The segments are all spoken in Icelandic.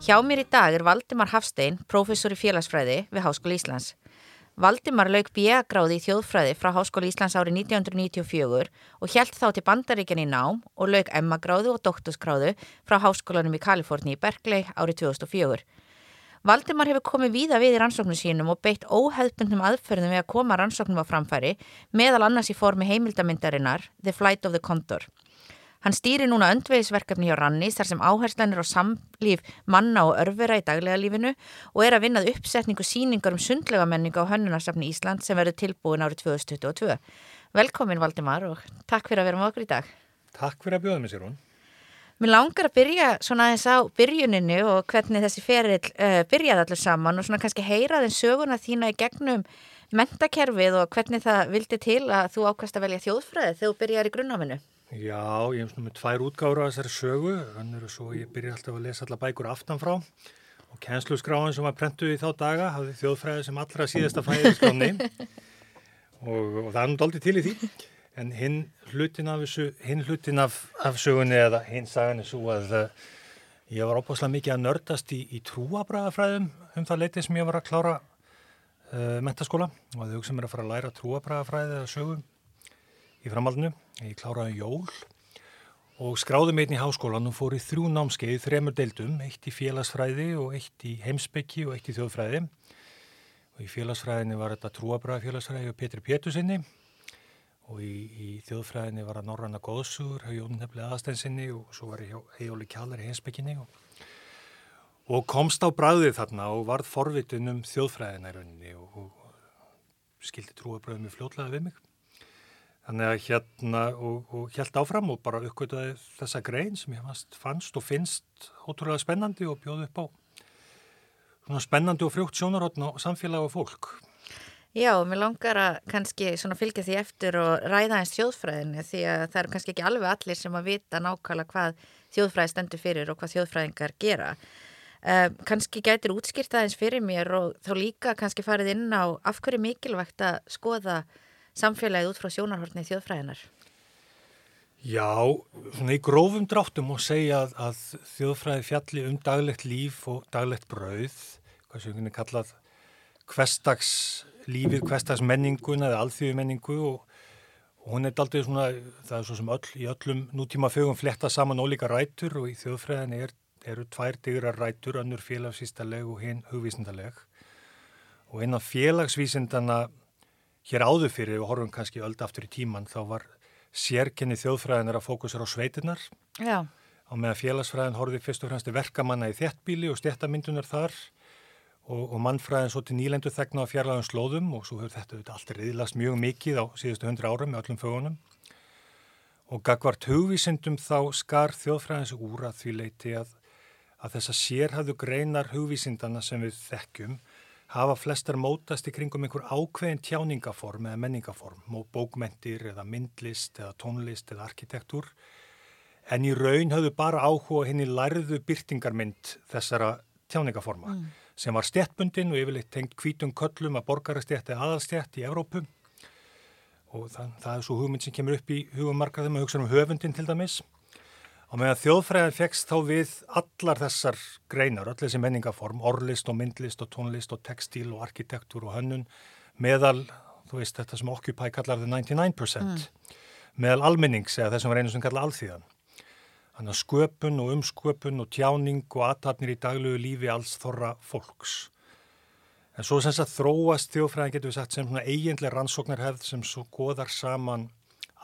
Hjá mér í dag er Valdimar Hafstein, professor í félagsfræði við Háskóli Íslands. Valdimar lauk B.A.gráði í þjóðfræði frá Háskóli Íslands árið 1994 og hjælt þá til bandaríkjan í nám og lauk Emma-gráðu og doktorsgráðu frá Háskólanum í Kaliforni í Berkeley árið 2004. Valdimar hefur komið víða við í rannsóknum sínum og beitt óheðbundnum aðferðum við að koma rannsóknum á framfæri, meðal annars í formi heimildamindarinnar The Flight of the Condor. Hann stýri núna öndvegisverkefni hjá Rannis þar sem áherslan er á samlíf manna og örfera í daglega lífinu og er að vinnað uppsetningu síningar um sundlega menninga á Hönnunarsafni Ísland sem verður tilbúin árið 2022. Velkomin Valdimar og takk fyrir að vera með okkur í dag. Takk fyrir að bjóða mig sér hún. Mér langar að byrja svona aðeins á byrjuninu og hvernig þessi ferill uh, byrjaði allir saman og svona kannski heyra þinn söguna þína í gegnum mentakerfið og hvernig það vildi til að þú ákvæmst að velja þjóðfræði þegar þú byrjar í grunnafinu. Já, ég hef með tvær útgáður á þessari sögu, þannig að svo ég byrja alltaf að lesa alla bækur aftanfrá. Og kennsluskráin sem var prentuð í þá daga hafði þjóðfræði sem allra síðasta fæði skráni og, og það er náttúrulega aldrei til í því. En hinn hlutin af, hinn hlutin af, af sögunni eða hinn sagan er svo að uh, ég var óbúslega mikið að nördast í, í trúabræðafræðum um það leitið sem ég var að klára uh, mentaskóla og þau sem er að fara að læra trúabræðafræði eða sögum í framhaldinu. Ég kláraði jól og skráði mig inn í háskólan og fór í þrjú námskeið, þremur deildum, eitt í félagsfræði og eitt í heimsbyggi og eitt í þjóðfræði. Og í félagsfræðinni var þetta trúabræði félagsfræði og Petri Pétursinni og í, í þjóðfræðinni var það Norranna Góðsugur, Jón Nefnið aðstænsinni og svo var ég hjá Heióli Kjallar í heimsbygginni og, og komst á bræðið þarna og varð forvitun um þjóðfræðina í rauninni og, og skildi trúabræðið mjög fljótlega við mig. Þannig að hérna og, og held áfram og bara uppgötuði þessa grein sem ég fannst, fannst og finnst ótrúlega spennandi og bjóði upp á svona spennandi og frjótt sjónarhóttn og samfélag og fólk. Já, mér langar að kannski fylgja því eftir og ræða eins þjóðfræðinu því að það eru kannski ekki alveg allir sem að vita nákvæmlega hvað þjóðfræði stendur fyrir og hvað þjóðfræðingar gera. Uh, kannski gætir útskýrt aðeins fyrir mér og þá líka kannski farið inn á af hverju mikilvægt að skoða samfélagið út frá sjónarhortni þjóðfræðinar? Já, svona í grófum dráttum og segja að, að þjóðfræði fjalli um daglegt líf og daglegt brauð, hvað sem við kallað hverstagslífið, hverstagsmenninguna eða alþjóðmenningu og, og hún er aldrei svona, það er svo sem öll í öllum nútíma fögum fletta saman ólíka rætur og í þjóðfræðinni er, eru tvær digrar rætur, önnur félagsvísindaleg og hinn hugvísindaleg og einn af félagsvísindana hér áður fyrir og horfum kannski öll aftur í tíman þá var sérkenni þjóðfræðinar að fókusera á sveitinnar Já. á meðan félagsfræðin horfið fyrst og fremst verkamanna í þéttbíli og stjættamyndunar þar og, og mannfræðin svo til nýlendu þegna á fjarlagum slóðum og svo hefur þetta alltaf riðlast mjög mikið á síðustu hundra ára með öllum fögunum og gagvart hugvísindum þá skar þjóðfræðins úr að því leiti að, að þessa sérhæðu greinar hugvísindana sem við þekkjum hafa flestar mótast í kringum einhver ákveðin tjáningaform eða menningaform, bókmentir eða myndlist eða tónlist eða arkitektúr, en í raun hafðu bara áhuga henni lærðu byrtingarmynd þessara tjáningaforma mm. sem var stjættbundin og yfirleitt tengt kvítum köllum að borgarastjætt eða aðalstjætt í Evrópum og það, það er svo hugmynd sem kemur upp í hugum markaðum að hugsa um höfundin til dæmis Og meðan þjóðfræðin fegst þá við allar þessar greinar, öll þessi menningaform, orlist og myndlist og tónlist og textíl og arkitektúr og hönnun, meðal, þú veist þetta sem Occupy kallar the 99%, mm. meðal almennings eða þessum var einu sem kallar alþýðan. Þannig að sköpun og umsköpun og tjáning og aðtatnir í daglegu lífi alls þorra fólks. En svo sem þess að þróast þjóðfræðin getur við sagt sem svona eiginlega rannsóknarhefð sem svo goðar saman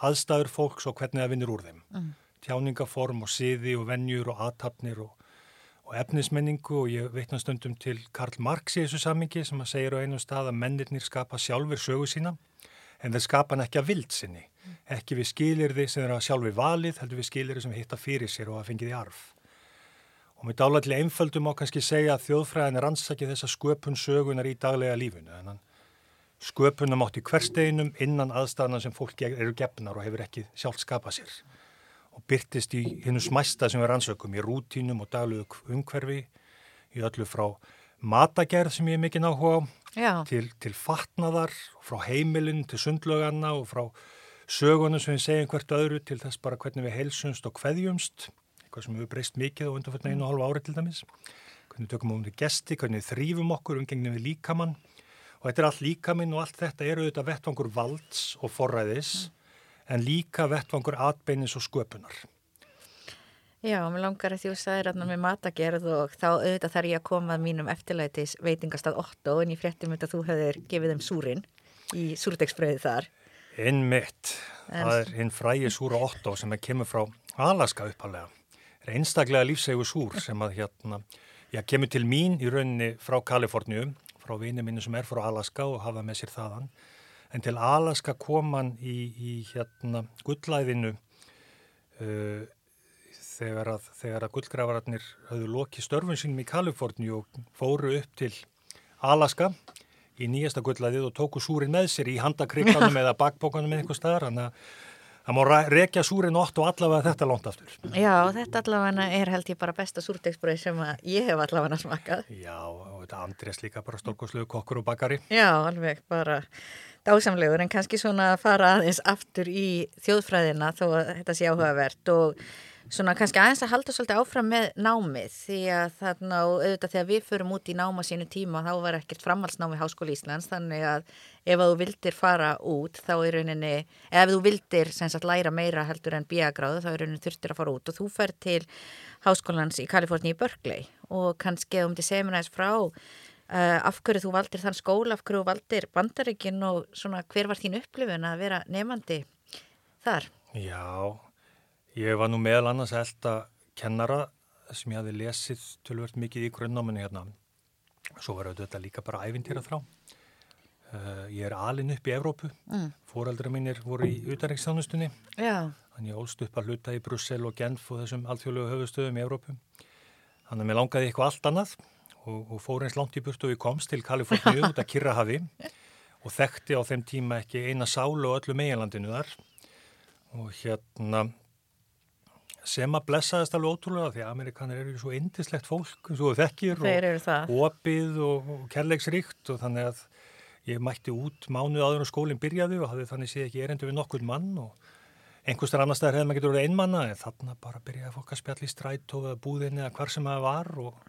aðstæður fólks og hvernig það vinnir úr þeim. Mm tjáningaform og siði og vennjur og aðtapnir og, og efnismenningu og ég veitna stundum til Karl Marx í þessu samingi sem að segja á einu stað að mennirnir skapa sjálfur sögu sína en þeir skapa hann ekki að vild sinni, ekki við skilir því sem þeir hafa sjálfi valið, heldur við skilir því sem hitta fyrir sér og að fengið í arf. Og með dálætli einföldum á kannski segja að þjóðfræðin er ansakið þessa sköpun sögunar í daglega lífinu. En sköpunum átt í hversteginum innan aðstæðana sem fólk eru gefnar og hefur ekki sjálf skapað sér. Og byrtist í hennu smæsta sem við rannsökum í rútínum og daglegu umhverfi, í öllu frá matagerð sem ég er mikinn áhuga á, til, til fatnaðar, frá heimilin til sundlöganna og frá sögunum sem við segjum hvert öðru til þess bara hvernig við heilsumst og hveðjumst, eitthvað sem við breyst mikið og undanförna einu og halva ári til dæmis, hvernig við tökum um til gesti, hvernig við þrýfum okkur umgengni við líkamann. Og þetta er allt líkaminn og allt þetta eru auðvitað vettvangur valds og forræðis. mm. En líka vettvangur atbeinis og sköpunar. Já, mér langar að því að það er aðna með matagerð og þá auðvitað þarf ég að koma mínum eftirlætis veitingastað 8 en ég fréttum þetta að þú hefur gefið þeim súrin í súrdegsbröðið þar. Einn mitt, en... það er hinn frægi súra 8 sem er kemur frá Alaska uppalega. Það er einstaklega lífsegu súr sem að hérna, já, kemur til mín í rauninni frá Kaliforníu, frá vinið minni sem er frá Alaska og hafa með sér þaðan. En til Alaska kom hann í, í hérna gullæðinu uh, þegar að, að gullgravararnir hafðu lokið störfun sínum í Kaliforni og fóru upp til Alaska í nýjasta gullaðið og tóku súrin með sér í handakrikkanum eða bakbókanum eða eitthvað staðar. Þannig að það má rekja súrin 8 og allavega þetta langt aftur. Já, þetta allavega er held ég bara besta súrdegsbröð sem ég hef allavega smakað. Já, og þetta Andrés líka bara stórkoslegu kokkur og bakari. Já, alveg bara dásamlegur en kannski svona að fara aðeins aftur í þjóðfræðina þó að þetta sé áhugavert og svona kannski aðeins að halda svolítið áfram með námið því að þarna og auðvitað þegar við förum út í náma sínu tíma þá var ekkert framhalsnámi Háskóli Íslands þannig að ef þú vildir fara út þá er rauninni, ef þú vildir sagt, læra meira heldur en bíagráðu þá er rauninni þurftir að fara út og þú fer til Háskólans í Kaliforni í Berkeley og kannski um til seminæs frá uh, af hverju þú valdir þann skóla, af hverju þú valdir bandaríkin og svona hver var þín upplifun að vera nefandi þar? Já, Ég var nú meðal annars elda kennara sem ég hafi lesið tölvört mikið í grunnnáminni hérna. Svo var þetta líka bara æfintýra þrá. Uh, ég er alin upp í Evrópu. Mm. Fóraldra mínir voru í utanriksþjónustunni. Þannig ég ólst upp að hluta í Brussel og Genf og þessum alþjóðlegu höfustöðum í Evrópu. Þannig að mér langaði eitthvað allt annað og, og fór eins langt í burtu og ég komst til Kaliforníu út að Kirrahafi og þekkti á þeim tíma ekki eina sálu og öllu meginlandinu þar og hérna sem að blessaðist alveg ótrúlega því að Amerikanir eru svo indislegt fólk svo þekkir og opið og, og kærleiksríkt og þannig að ég mætti út mánuð áður og skólinn byrjaði og hafði þannig séð ekki erendu við nokkur mann og einhverstar annar staðar hefði maður getur verið einmanna en þannig bara byrjaði fólk að spjalla í stræt og búðinni eða hvar sem það var og,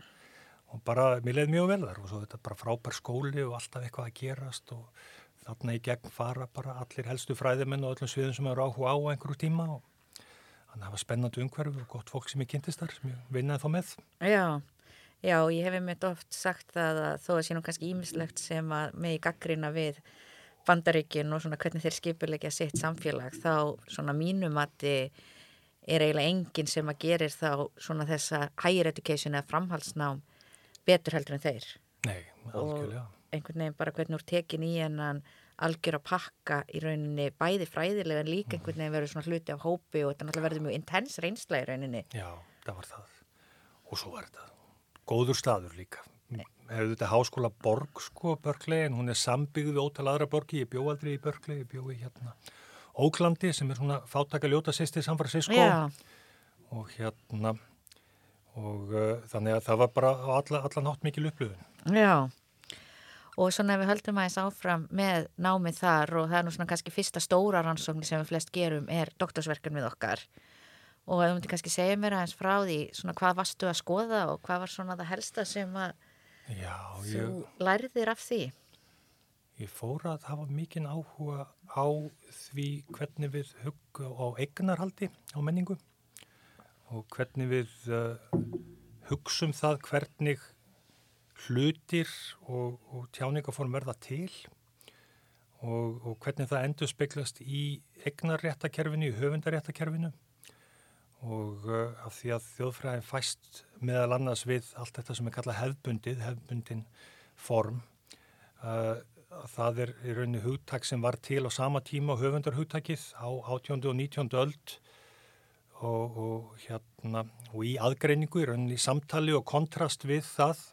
og bara, mér leiði mjög vel þar og svo þetta bara frábær skóli og alltaf eitthvað að gerast og þannig í gegn fara bara allir helstu fræðimenn og öllum sviðum sem eru áhuga á einhverju tíma og Þannig að það var spennandi umhverfu og gott fólk sem ég kynntist þar sem ég vinnaði þá með. Já, já, ég hef einmitt oft sagt það að þó að sé nú kannski ímislegt sem að með í gaggrina við bandaríkin og svona hvernig þeir skipulegja sitt samfélag þá svona mínum að þið er eiginlega enginn sem að gerir þá svona þessa higher education eða framhalsnám betur heldur en þeir. Nei, algjörlega. Og einhvern veginn bara hvernig úr tekin í hennan algjör að pakka í rauninni bæði fræðilega en líka einhvern veginn verður svona hluti af hópi og þetta náttúrulega verður mjög intens reynsla í rauninni. Já, það var það. Og svo var þetta góður staður líka. Hefur þetta háskóla borg sko, Börklei, en hún er sambyggð við ótal aðra borgi. Ég bjó aldrei í Börklei, ég bjó í hérna Óklandi sem er svona fátaka ljóta sýsti San Francisco Já. og hérna og uh, þannig að það var bara alla, alla nátt mikil upplöðun. Já og svona við höldum aðeins áfram með námið þar og það er nú svona kannski fyrsta stóra rannsóknir sem við flest gerum er doktorsverkun við okkar og ef þú myndir kannski segja mér aðeins frá því svona hvað varstu að skoða og hvað var svona það helsta sem að Já, þú ég, lærðir af því? Ég fór að hafa mikinn áhuga á því hvernig við hugga á eignarhaldi á menningu og hvernig við uh, hugsum það hvernig hlutir og, og tjáningaform verða til og, og hvernig það endur speiklast í egnarréttakerfinu, í höfundaréttakerfinu og uh, af því að þjóðfræðin fæst meðal annars við allt þetta sem er kallað hefbundið, hefbundin form uh, það er í rauninni hugtak sem var til á sama tíma höfundarhugtakið á 18. og 19. öld og, og, hérna, og í aðgreiningu, í rauninni samtali og kontrast við það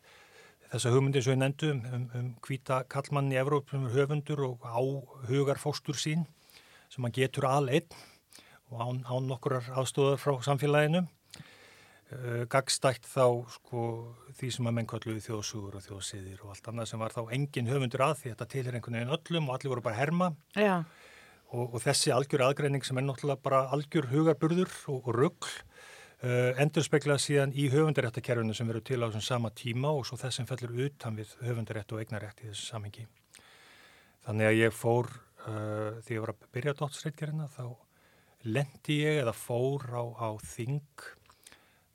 þessa hugmyndi sem við nefndum um, um hvita kallmann í Evrópum höfundur og á hugar fóstur sín sem hann getur aðeinn og án, án nokkurar aðstofar frá samfélaginu. Uh, gagstækt þá sko því sem að menn kalluði þjóðsugur og þjóðsiðir og allt annað sem var þá engin höfundur að því þetta til er einhvern veginn öllum og allir voru bara herma. Og, og þessi algjör aðgreining sem er náttúrulega bara algjör hugarburður og, og ruggl Uh, endur speklað síðan í höfundaréttakerfinu sem verður til á þessum sama tíma og svo þess sem fellur utan við höfundarétt og eignarétt í þessu samengi. Þannig að ég fór, uh, því ég var að byrja dóttsreitgerina, þá lendi ég eða fór á, á Þing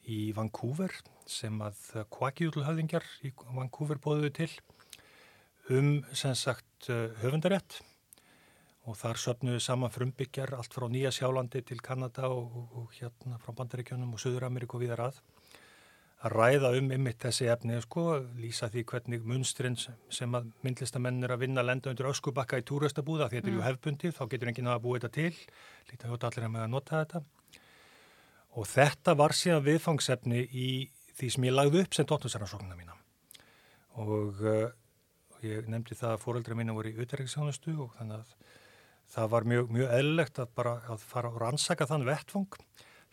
í Vancouver sem að kvakjúlhauðingjar í Vancouver bóðuðu til um sem sagt uh, höfundarétt. Og þar söpnuðu saman frumbyggjar allt frá Nýja Sjálandi til Kanada og, og, og hérna frá Bandaríkjónum og Suður-Ameríku og viðar að að ræða um ymitt þessi efni sko, lýsa því hvernig munsturinn sem að myndlistamenn er að vinna að lenda undir öskubakka í túrastabúða, þetta er mm. ju hefbundið þá getur enginn að búa þetta til lítið hótt allir að með að nota þetta og þetta var síðan viðfangsefni í því sem ég lagði upp sem dóttursarnarsóknuna mína og uh, ég nefndi það að fóreldra mína voru í auðverðingsjónustu og þannig að það var mjög, mjög eðlilegt að bara að fara og rannsaka þann vettfang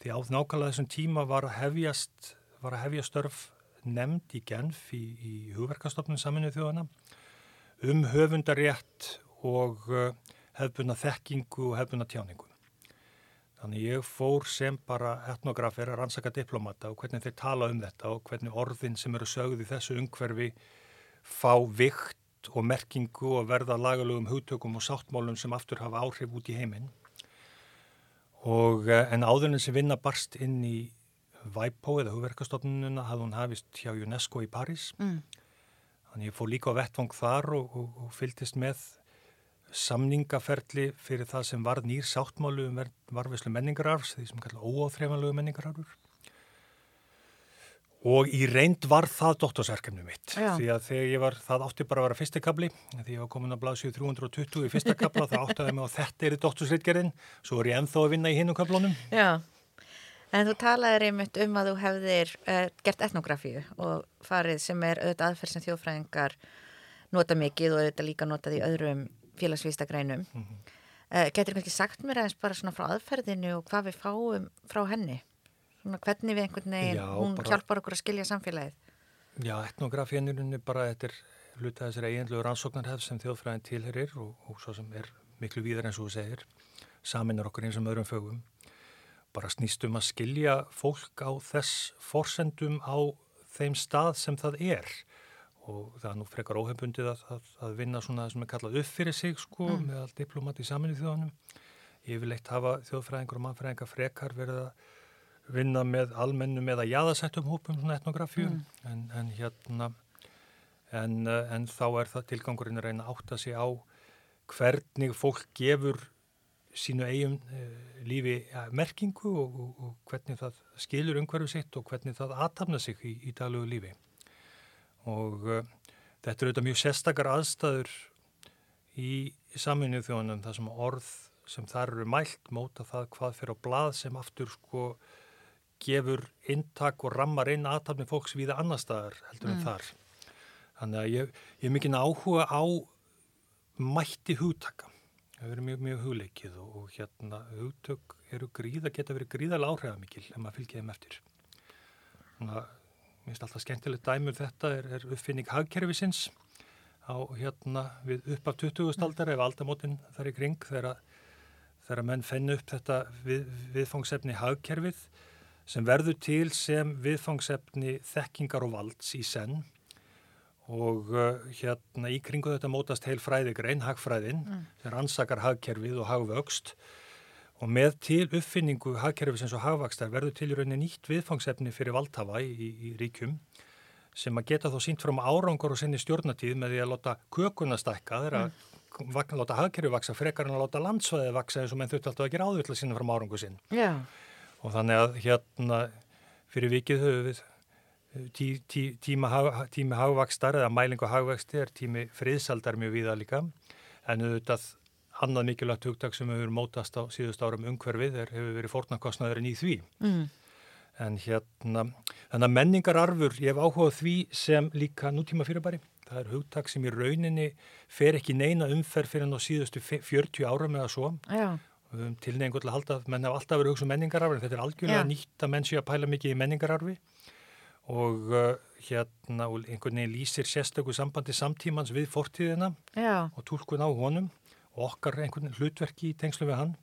því á nákvæmlega þessum tíma var hefjast, var að hefja störf nefnd í Genf í, í hugverkastofnun saminu þjóðana um höfundarétt og uh, hefbunna þekkingu og hefbunna tjáningu. Þannig ég fór sem bara etnografer að rannsaka diplomata og hvernig þeir tala um þetta og hvernig orðin sem eru sögð í þessu umhverfi fá vikt og merkingu og verða lagalögum hugtökum og sáttmálum sem aftur hafa áhrif út í heiminn. Og eh, en áðurinn sem vinna barst inn í VIPO eða hugverkastofnununa hafði hún hafist hjá UNESCO í París. Mm. Þannig ég fór líka á vettvang þar og, og, og fylgist með samningaferli fyrir það sem var nýr sáttmálu um varfislu menningararfs, því sem kalla óáþreifanlegu menningararfur. Og í reynd var það doktorsverkefni mitt Já. því að þegar ég var, það átti bara að vera fyrstekabli, því ég var komin að blaðsju 320 í fyrstekabla þá átti það með að þetta er í doktorsreitgerðin, svo er ég enþá að vinna í hinn og kablunum. Já, en þú talaðir einmitt um að þú hefðir uh, gert etnografíu og farið sem er auðvitað aðferð sem þjóðfræðingar nota mikið og auðvitað líka notað í öðrum félagsvístagreinum. Mm -hmm. uh, getur kannski sagt mér aðeins bara svona frá aðferðinu og hvað við fáum frá henni? Svona hvernig við einhvern veginn, Já, hún bara, hjálpar okkur að skilja samfélagið. Já, etnografíinirunni bara, þetta er hluta þessari eiginlegu rannsóknarhefð sem þjóðfræðin tilherir og, og svo sem er miklu víðar eins og þú segir, saminar okkur eins og öðrum fögum. Bara snýstum að skilja fólk á þess forsendum á þeim stað sem það er og það er nú frekar óhefbundið að, að, að vinna svona sem er kallað upp fyrir sig sko mm. með all diplomat í saminu þjóðanum. Ég vil eitt hafa þjóðfræðingur og mannfræðingar frekar verið að vinna með almennum eða jáðasættum hópum svona etnografíu mm. en, en hérna en, en þá er það tilgangurinn að reyna átta sig á hvernig fólk gefur sínu eigum uh, lífi ja, merkingu og, og, og hvernig það skilur umhverfu sitt og hvernig það aðtapna sig í, í daglegu lífi og uh, þetta er auðvitað mjög sérstakar aðstæður í, saminu þjónum það sem orð sem þar eru mælt móta það hvað fyrir á blað sem aftur sko gefur intak og rammar inn aðtapni fólks viða annar staðar heldur en mm. þar. Þannig að ég, ég er mikinn áhuga á mætti hugtaka. Það verður mjög, mjög hugleikið og, og hérna hugtök eru gríða, geta verið gríðalega áhrifamikil ef maður fylgir þeim eftir. Þannig að mér finnst alltaf skemmtilegt dæmur um þetta er, er uppfinning hagkerfisins á hérna við upp af 20. aldar ef aldamotinn þar í kring þegar, þegar menn fennu upp þetta við, viðfangsefni hagkerfið sem verður til sem viðfangsefni þekkingar og valds í senn og uh, hérna í kringu þetta mótast heil fræðigrein, hagfræðin, mm. sem rannsakar hagkerfið og hagvöxt og með til uppfinningu hagkerfið sem svo hagvakstar verður til í rauninni nýtt viðfangsefni fyrir valdhafa í, í, í ríkjum sem að geta þó sínt fram árangur og sinni stjórnatíð með því að láta kökuna stakka þeirra mm. að láta hagkerfið vaksa frekar en að láta landsvæði vaksa eins og menn þurft alltaf að gera áður til að sinna fram árangu sinn. Yeah og þannig að hérna fyrir vikið höfum við tí, tí, tíma, tími hagvakstar eða mælingu hagvaksti er tími friðsaldar mjög viða líka en auðvitað annað mikilvægt hugtak sem hefur mótast á síðust árum umhverfið er, hefur verið fórnarkostnaðurinn í því. Mm. En hérna, þannig að menningararfur, ég hef áhugað því sem líka nútíma fyrirbæri. Það er hugtak sem í rauninni fer ekki neina umferð fyrir hann á síðustu 40 árum eða svo. Já. Tilneingu til að halda menn hafa alltaf verið hugsað um menningararfi en þetta er algjörlega Já. nýtt að menn sé að pæla mikið í menningararfi og uh, hérna einhvern veginn lýsir sérstöku sambandi samtímans við fortíðina Já. og tólkun á honum og okkar einhvern hlutverki í tengslu við hann.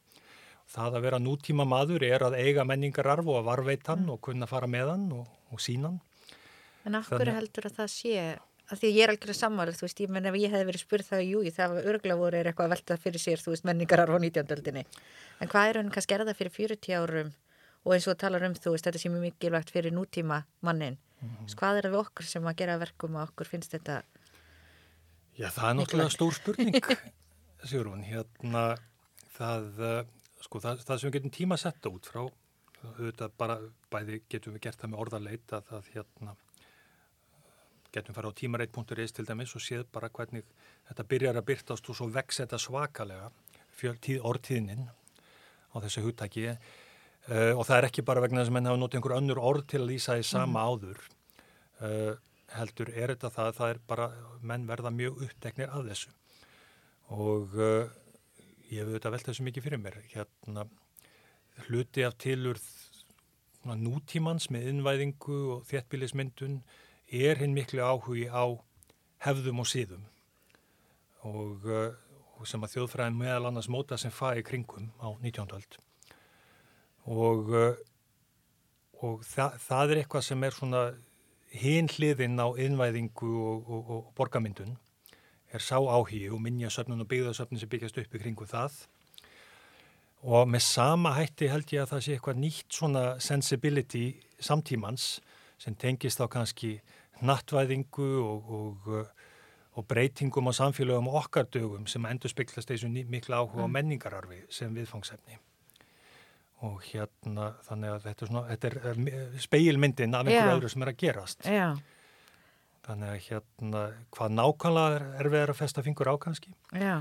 Það að vera nútíma maður er að eiga menningararf og að varveita hann mm. og kunna fara með hann og, og sína hann. En af hverju heldur að það sé, að því að ég er algjörlega samvarð, þú veist, ég menn ef ég hef verið spurð það, jú, það var örgla voru eitthvað að velta fyrir sér, þú veist, menningararf á 19. En hvað er hann kannski erða fyrir 40 árum og eins og talar um þú veist, þetta sé mjög mikilvægt fyrir nútíma mannin. Mm -hmm. Hvað er það við okkur sem að gera verkum og okkur finnst þetta Já, það er náttúrulega stór spurning Sigrun, hérna það, eh, sko, það, það sem við getum tíma að setja út frá auðvitað bara, bæði getum við gert það með orðarleit að það, hérna getum fara á tímareit.is til dæmis og séð bara hvernig þetta byrjar að byrtast og svo vex þetta svakalega fjöltíð orðtíðnin á þessu húttæki Uh, og það er ekki bara vegna þess að menn hafa notið einhver önnur orð til að lýsa í sama mm. áður uh, heldur er þetta það það er bara, menn verða mjög uppteknir af þessu og uh, ég hef auðvitað velt þessu mikið fyrir mér hérna hluti af tilur nútímans með innvæðingu og þéttbílismyndun er hinn miklu áhugi á hefðum og síðum og, og sem að þjóðfræðin meðal annars móta sem fæði kringum á 19. öld og, uh, og það, það er eitthvað sem er svona hinn hliðinn á innvæðingu og, og, og borgamyndun er sá áhí og minnjasöfnun og byggðasöfnun sem byggjast upp í kringu það. Og með sama hætti held ég að það sé eitthvað nýtt svona sensibility samtímans sem tengist á kannski nattvæðingu og, og breytingum á samfélögum og okkar dögum sem endur spiklast þessu mikla áhuga mm. á menningararfi sem viðfangsefni og hérna þannig að þetta er, svona, þetta er speilmyndin af einhverju öðru sem er að gerast. Já. þannig að hérna hvað nákvæmlega er, er við að festa fingur á kannski. Já.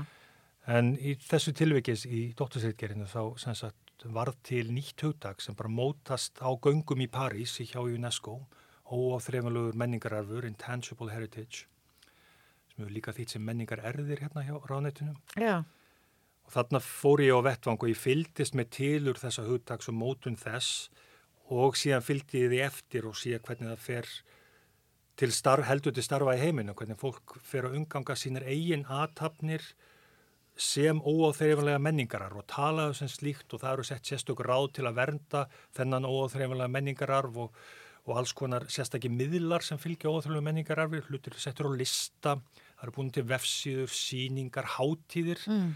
en í þessu tilvikis í dóttursreitgerinu þá sagt, varð til nýtt hugdag sem bara mótast á göngum í París í hjá UNESCO og á þrejumlugur menningararfur Intangible Heritage sem eru líka þýtt sem menningar erðir hérna hjá ráðnættunum Já og þarna fór ég á vettvang og ég fyldist með tilur þessa hugdags og mótun þess og síðan fylgdi ég því eftir og síðan hvernig það fer til starf, heldur til starfa í heiminu, hvernig fólk fer að umganga sínir eigin aðtapnir sem óáþreifanlega menningarar og talaðu sem slíkt og það eru sett sérstökur ráð til að vernda þennan óáþreifanlega menningararf og, og alls konar sérstakki miðlar sem fylgja óáþreifanlega menningararfi, hlutir settur á lista, það eru búin til vefsíður, síningar, hátíðir. Mm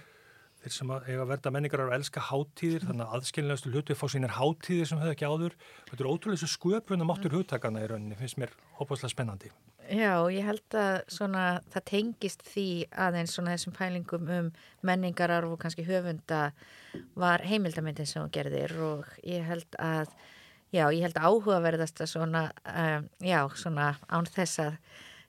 þeir sem eiga að verða menningar að elska hátíðir, þannig að aðskilinastu hlutu fá sínir hátíðir sem höfðu ekki áður. Þetta er ótrúlega svo sköpunum áttur hugtakana í rauninni, finnst mér óbúslega spennandi. Já, ég held að svona, það tengist því aðeins svona þessum pælingum um menningararf og kannski höfunda var heimildamindin sem hún gerðir og ég held að já, ég held að áhugaverðast að svona, um, já, svona án þess að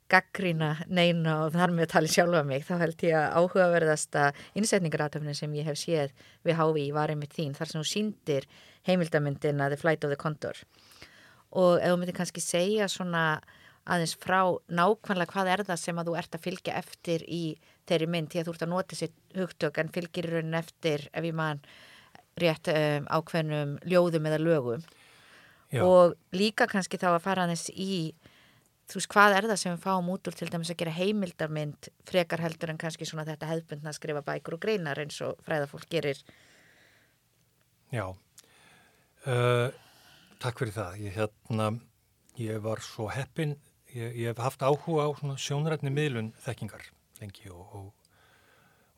gaggrína neina og þar með tali sjálfa mig þá held ég að áhugaverðasta innsetningarátöfnin sem ég hef séð við HV var einmitt þín þar sem þú síndir heimildamindin að The Flight of the Condor og ef þú myndir kannski segja svona aðeins frá nákvæmlega hvað er það sem að þú ert að fylgja eftir í þeirri mynd því að þú ert að nota sér hugtök en fylgir í raunin eftir ef ég man rétt um, ákveðnum ljóðum eða lögum Já. og líka kannski þá að fara aðeins í þú veist, hvað er það sem við fáum út úr til dæmis að gera heimildarmynd frekar heldur en kannski svona þetta hefðbundna að skrifa bækur og greinar eins og fræðafólk gerir? Já. Uh, Takk fyrir það. Ég, hérna, ég var svo heppin. Ég, ég hef haft áhuga á sjónrætni miðlun þekkingar lengi og, og,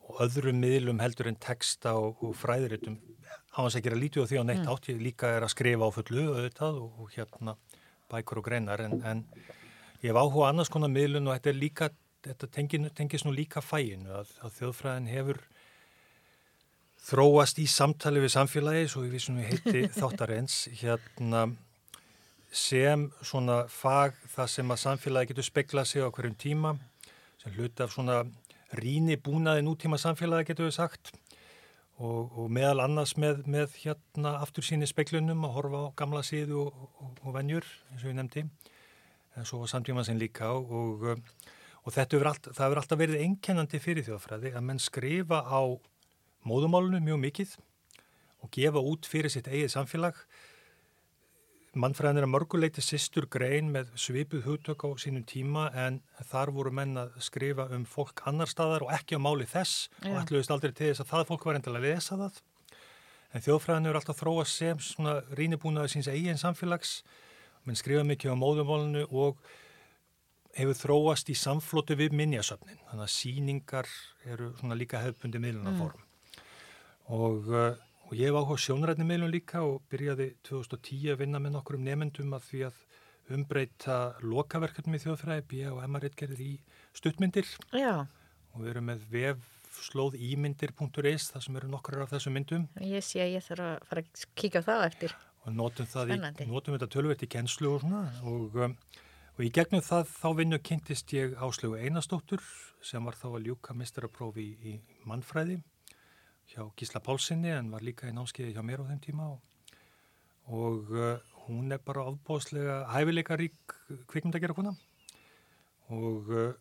og öðrum miðlum heldur en texta og, og fræðiritum. Á þess að gera lítið á því á neitt mm. átt ég líka er að skrifa á fullu auðvitað og hérna bækur og greinar en, en Ég hef áhuga annars konar miðlun og þetta, líka, þetta tengis, nú líka fæinu að, að þjóðfræðin hefur þróast í samtali við samfélagi, svo við sem við heiti þáttarins, hérna sem svona fag það sem að samfélagi getur speklað sig á hverjum tíma, sem hluti af svona ríni búnaði nútíma samfélagi getur við sagt og, og meðal annars með, með hérna aftur síni speiklunum að horfa á gamla síðu og, og, og vennjur eins og ég nefndi en svo var samtíma sinn líka og, og þetta hefur allt, alltaf verið einkennandi fyrir þjóðfræði að menn skrifa á móðumálunu mjög mikið og gefa út fyrir sitt eigið samfélag Mannfræðin er að mörguleiti sýstur grein með svipuð hugtök á sínum tíma en þar voru menn að skrifa um fólk annar staðar og ekki á máli þess Já. og ætluðist aldrei til þess að það fólk var endilega að lesa það. En þjóðfræðin er alltaf þróa sem svona rínibúnaði síns eigin samfélags, menn skrifa mikið á móðumvolinu og hefur þróast í samflótu við minnjasöfnin. Þannig að síningar eru svona líka hefðbundi miðlunaform. Mm. Og uh, Og ég hef áhuga sjónrætni meilum líka og byrjaði 2010 að vinna með nokkur um nefnendum að því að umbreyta lokaverkefnum í þjóðfræði, B og MR-ritgerðir í stuttmyndir. Já. Og við erum með vefslóð ímyndir.is, það sem eru nokkur af þessum myndum. Ég sé að ég þarf að fara að kíka á það eftir. Og notum, í, notum þetta tölvert í kennslu og svona. Og, um, og í gegnum það þá vinnu kynntist ég áslögu einastóttur sem var þá að ljúka mistaraprófi í, í mannfræði hjá Gísla Pálssoni en var líka í námskeiði hjá mér á þeim tíma. Og, og uh, hún er bara ofbóðslega hæfileika rík kvikmyndagjara húnna og, uh,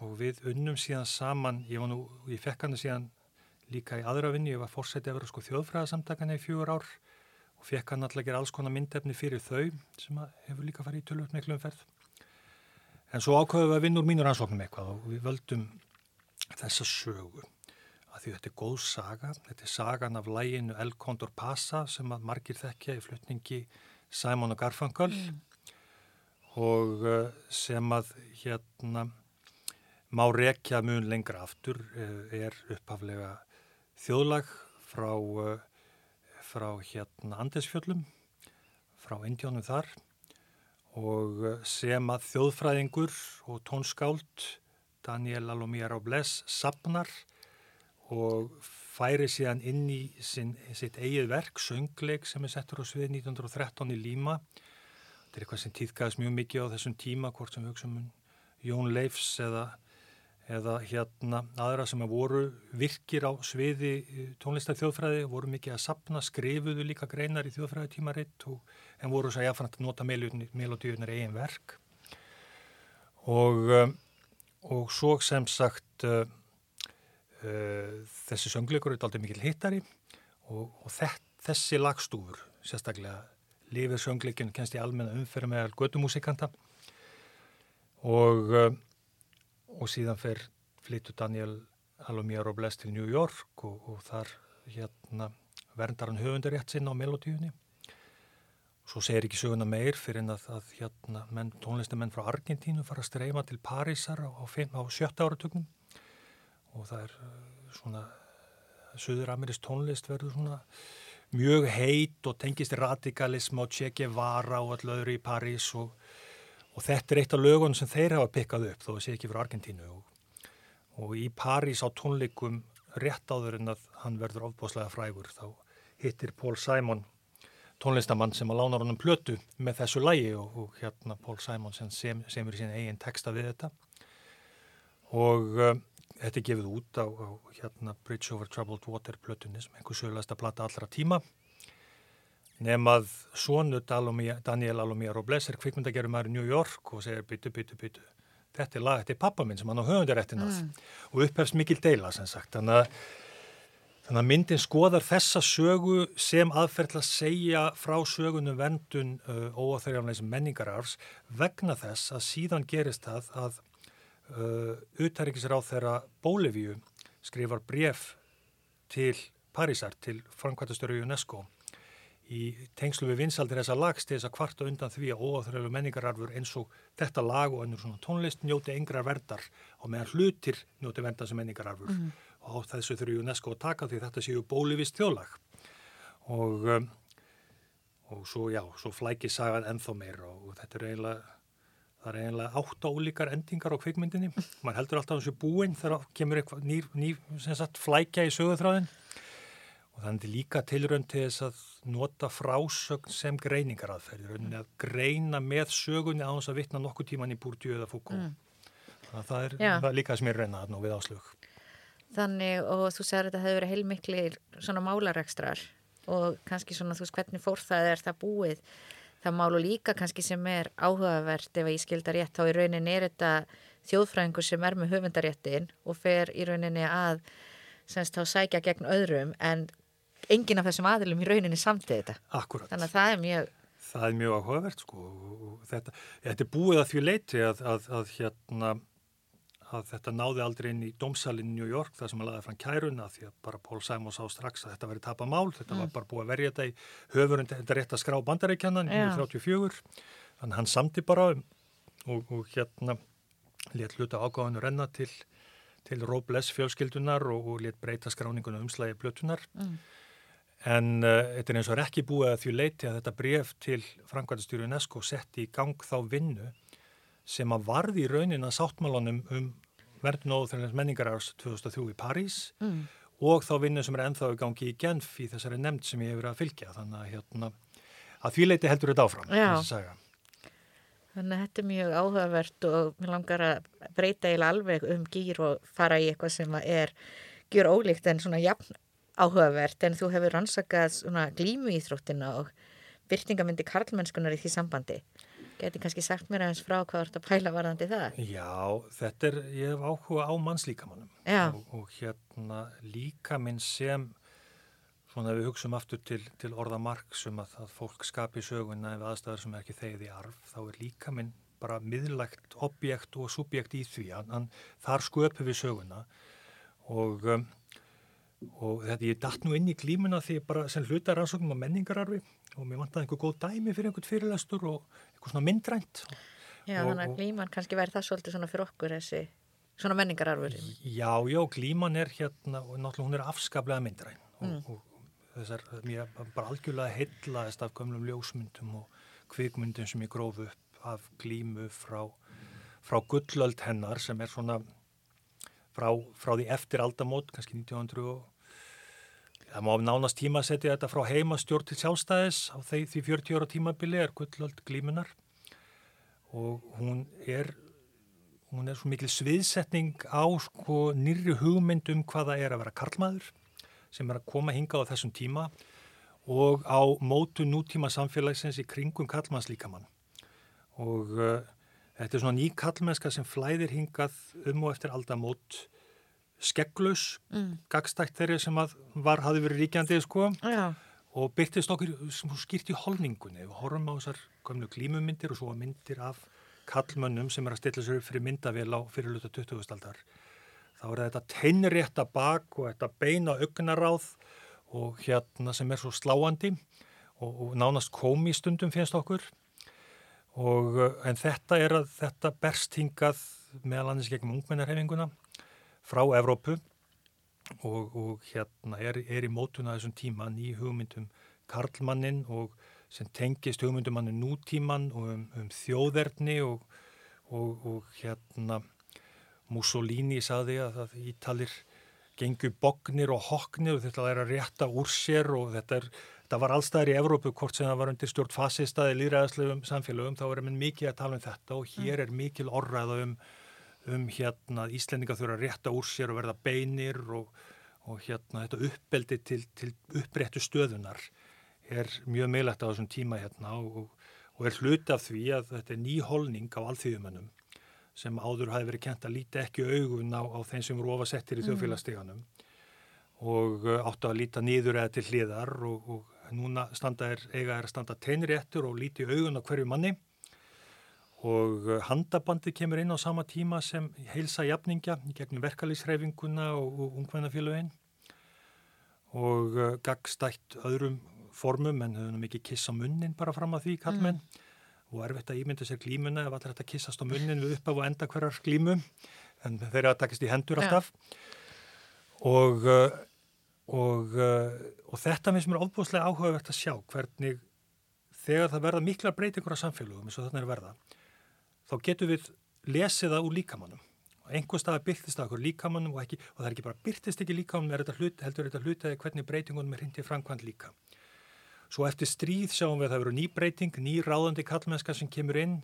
og við unnum síðan saman, ég var nú, ég fekk hann síðan líka í aðra vinni, ég var fórsætti að vera sko þjóðfræðasamtakana í fjögur ár og fekk hann alltaf að gera alls konar myndefni fyrir þau sem hefur líka farið í tölvöld miklu umferð. En svo ákveðum við að vinna úr mínur ansóknum eitthvað og við völdum þessa sögu að því þetta er góð saga. Þetta er sagan af læginu El Condor Pasa sem að margir þekkja í flutningi Simon og Garfunkel mm. og uh, sem að hérna má rekja mun lengra aftur uh, er upphaflega þjóðlag frá, uh, frá hérna Andesfjöllum, frá Indjónum þar og sem að þjóðfræðingur og tónskáld Daniel Alomir Robles sapnar og færi síðan inn í sin, sitt eigið verk, söngleik sem er settur á svið 1913 í Líma. Þetta er eitthvað sem týðgæðis mjög mikið á þessum tíma, hvort sem hugsa um Jón Leifs eða, eða hérna aðra sem að voru virkir á sviði eh, tónlistar þjóðfræði, voru mikið að sapna, skrifuðu líka greinar í þjóðfræði tímaritt en voru svo jáfnframt að nota melodíunar eigin verk. Og, eh, og svo sem sagt eh, Uh, þessi söngleikur er aldrei mikil hittari og, og þess, þessi lagstúfur, sérstaklega lifir söngleikinu kennst í almenna umferð með gödumúsikanta og, uh, og síðan fer flyttu Daniel Alomir Robles til New York og, og þar hérna, verndar hann höfundarétt sinn á melodíunni og svo segir ekki söguna meir fyrir en að, að hérna, menn, tónlistamenn frá Argentínu fara að streyma til Parísar á, á, á sjötta áratögnum og það er uh, svona söður-amerísk tónlist verður svona mjög heit og tengist radikalism og Che Guevara og allu öðru í París og, og þetta er eitt af lögun sem þeir hafa pikkað upp þó að sé ekki frá Argentínu. Og, og í París á tónleikum rétt áður en að hann verður ofbáslega frægur þá hittir Paul Simon tónlistamann sem að lána honum plötu með þessu lægi og, og hérna Paul Simon sem semur sín eigin texta við þetta. Og um, Þetta er gefið út á, á hérna Bridge over Troubled Water plötunni sem einhver sögulegsta platta allra tíma nefnað svonu Daniel Alomir Robles er kvikmyndagerum aðri New York og segir byttu, byttu, byttu þetta er lag, þetta er pappa minn sem hann á höfundaréttinað mm. og upphefst mikil deila sem sagt. Þannig að, þannig að myndin skoðar þessa sögu sem aðferðla að segja frá sögunum vendun uh, óáþörjafleis menningararfs vegna þess að síðan gerist það að uh, uthæringisráð þeirra Bólivíu skrifar bref til Parísar, til framkvæmtastöru UNESCO í tengslu við vinsaldir þessa lags til þess að kvarta undan því að óáþrælu menningararfur eins og þetta lag og ennur svona tónlist njóti yngra verðar og meðan hlutir njóti verðar sem menningararfur mm og þessu þurfu UNESCO að taka því þetta séu bólivist þjóðlag og um, og svo já, svo flækir sagað ennþá meira og þetta er eiginlega Það er eiginlega átt ólíkar endingar á kvikmyndinni. Man heldur alltaf þessu búin þegar kemur eitthvað ný, ný sagt, flækja í sögurþráðin. Og þannig líka tilrönd til þess að nota frásögn sem greiningaraðferðir. Mm. Að greina með sögunni á þess að vittna nokkuð tíman í búrtju eða fúkó. Mm. það er, það er líka sem ég reyna þarna við áslug. Þannig og þú segir að þetta hefur verið heilmikli svona málarekstrar og kannski svona þú veist hvernig fór það er það búið það málu líka kannski sem er áhugavert ef ég skildar rétt þá í rauninni er þetta þjóðfræðingur sem er með höfundaréttin og fer í rauninni að semst þá sækja gegn öðrum en enginn af þessum aðilum í rauninni samtið þetta. Akkurat. Þannig að það er mjög... Það er mjög áhugavert sko. Þetta, þetta er búið að því leiti að, að, að hérna að þetta náði aldrei inn í domsalinn í New York þar sem hann laði fram kæruna því að bara Pól Sæmons á strax að þetta veri tapa mál, þetta mm. var bara búið að verja þetta í höfurinn, þetta er rétt að skrá bandarækjannan í 1934, þannig hann samti bara og, og hérna let hluta ágáðinu renna til, til Robles fjölskyldunar og, og let breyta skráningunum umslægi blötunar mm. En uh, þetta er eins og er ekki búið að því leiti að þetta bref til Frankvæntastjóri UNESCO setti í gang þá vinnu sem að varði í raunin að sáttmálanum um verðn og þennins menningarárs 2003 í París mm. og þá vinnu sem er enþá í gangi í Genf í þessari nefnd sem ég hefur að fylgja. Þannig að, hérna, að því leiti heldur þetta áfram Þannig að þetta er mjög áhugavert og mér langar að breyta eða alveg um gýr og fara í eitthvað sem er gjur ólíkt en svona jafn áhugavert en þú hefur rannsakað glímu íþróttina og byrtingamindi karlmennskunar í því sambandi. Geti kannski sagt mér aðeins frá hvað vart að pæla varðandi það? Já, þetta er, ég hef áhuga á mannslíkamannum og, og hérna líkaminn sem, svona við hugsaum aftur til, til orða marksum að, að fólk skapi söguna ef aðstæðar sem er ekki þegið í arf, þá er líkaminn bara miðlægt objekt og subjekt í því, en þar sköpum við söguna og, um, og þetta ég dætt nú inn í glímuna því bara sem hluta rannsóknum á menningararfi og mér vantaði einhver góð dæmi fyrir einhvern fyrirlastur og eitthvað svona myndrænt. Já, og, þannig að glíman kannski verði það svolítið svona fyrir okkur þessi svona menningararfur. Já, já, glíman er hérna og náttúrulega hún er afskaplega myndræn og, mm. og þessar, mér bara algjörlega heitlaðist af gömlum ljósmyndum og kvikmyndum sem ég gróf upp af glímu frá, frá gullöld hennar sem er svona frá, frá því eftir aldamót, kannski 1900 og Það má nánast tíma að setja þetta frá heimastjórn til sjálfstæðis. Á því, því 40 ára tímabili er gullöld glímunar og hún er, hún er svo mikil sviðsetning á sko nýri hugmynd um hvaða er að vera karlmaður sem er að koma hinga á þessum tíma og á mótu nútíma samfélagsins í kringum karlmannslíkamann. Og uh, þetta er svona ný karlmennska sem flæðir hingað um og eftir aldamót skegglaus, mm. gagstækt þeirri sem var, hafi verið ríkjandi sko, og byrtist okkur skýrt í holningunni. Við horfum á þessar komlu glímumyndir og svo myndir af kallmönnum sem er að stilla sér fyrir myndavél á fyrirluta 20. aldar. Þá er þetta teinrétta bak og þetta beina augnaráð og hérna sem er svo sláandi og, og nánast komi stundum finnst okkur. Og, en þetta er að þetta berst hingað meðal annars gegn ungmennarhefinguna frá Evrópu og, og hérna er, er í mótuna þessum tíma ný hugmyndum Karlmannin og sem tengist hugmyndumannin nútíman og um, um þjóðerni og, og, og hérna Mussolini saði að, að Ítalir gengur bognir og hoknir og þetta er að rétta úr sér og þetta, er, þetta var allstæðir í Evrópu hvort sem það var undir stjórn fasistaði líðræðaslegum samfélögum þá er mikið að tala um þetta og hér mm. er mikil orðræða um um hérna að Íslendinga þurfa að rétta úr sér og verða beinir og, og hérna þetta uppbeldi til, til uppréttu stöðunar er mjög meilagt á þessum tíma hérna og, og er hluti af því að þetta er ný holning á alþýðumönnum sem áður hafi verið kent að líti ekki augun á, á þeim sem voru ofasettir í mm. þjóðfélagssteganum og uh, áttu að líta nýður eða til hliðar og, og núna standa er, eiga er að standa teinréttur og líti augun á hverju manni og uh, handabandi kemur inn á sama tíma sem heilsa jafningja gegnum verkalýsreifinguna og, ungvænafélagin og uh, gagstætt öðrum formum en þau hefum ekki kissa munnin bara fram að því kallmenn mm. og erfitt að ímynda sér glímuna ef allir þetta kissast á munnin við upp af og enda hverjar glímu en þeir eru að takast í hendur alltaf ja. og, uh, og, og þetta finnst mér ofbúslega áhugavert að sjá hvernig þegar það verða miklar breytingur á samfélagum eins og þarna er verða þá getum við lesið það úr líkamannum og einhver stað byrtist það okkur líkamannum og, ekki, og það er ekki bara byrtist ekki líkamannum er þetta hlut, heldur þetta hlutaði hvernig breytingunum er hindi framkvæmt líka. Svo eftir stríð sjáum við að það veru ný breyting ný ráðandi kallmennska sem kemur inn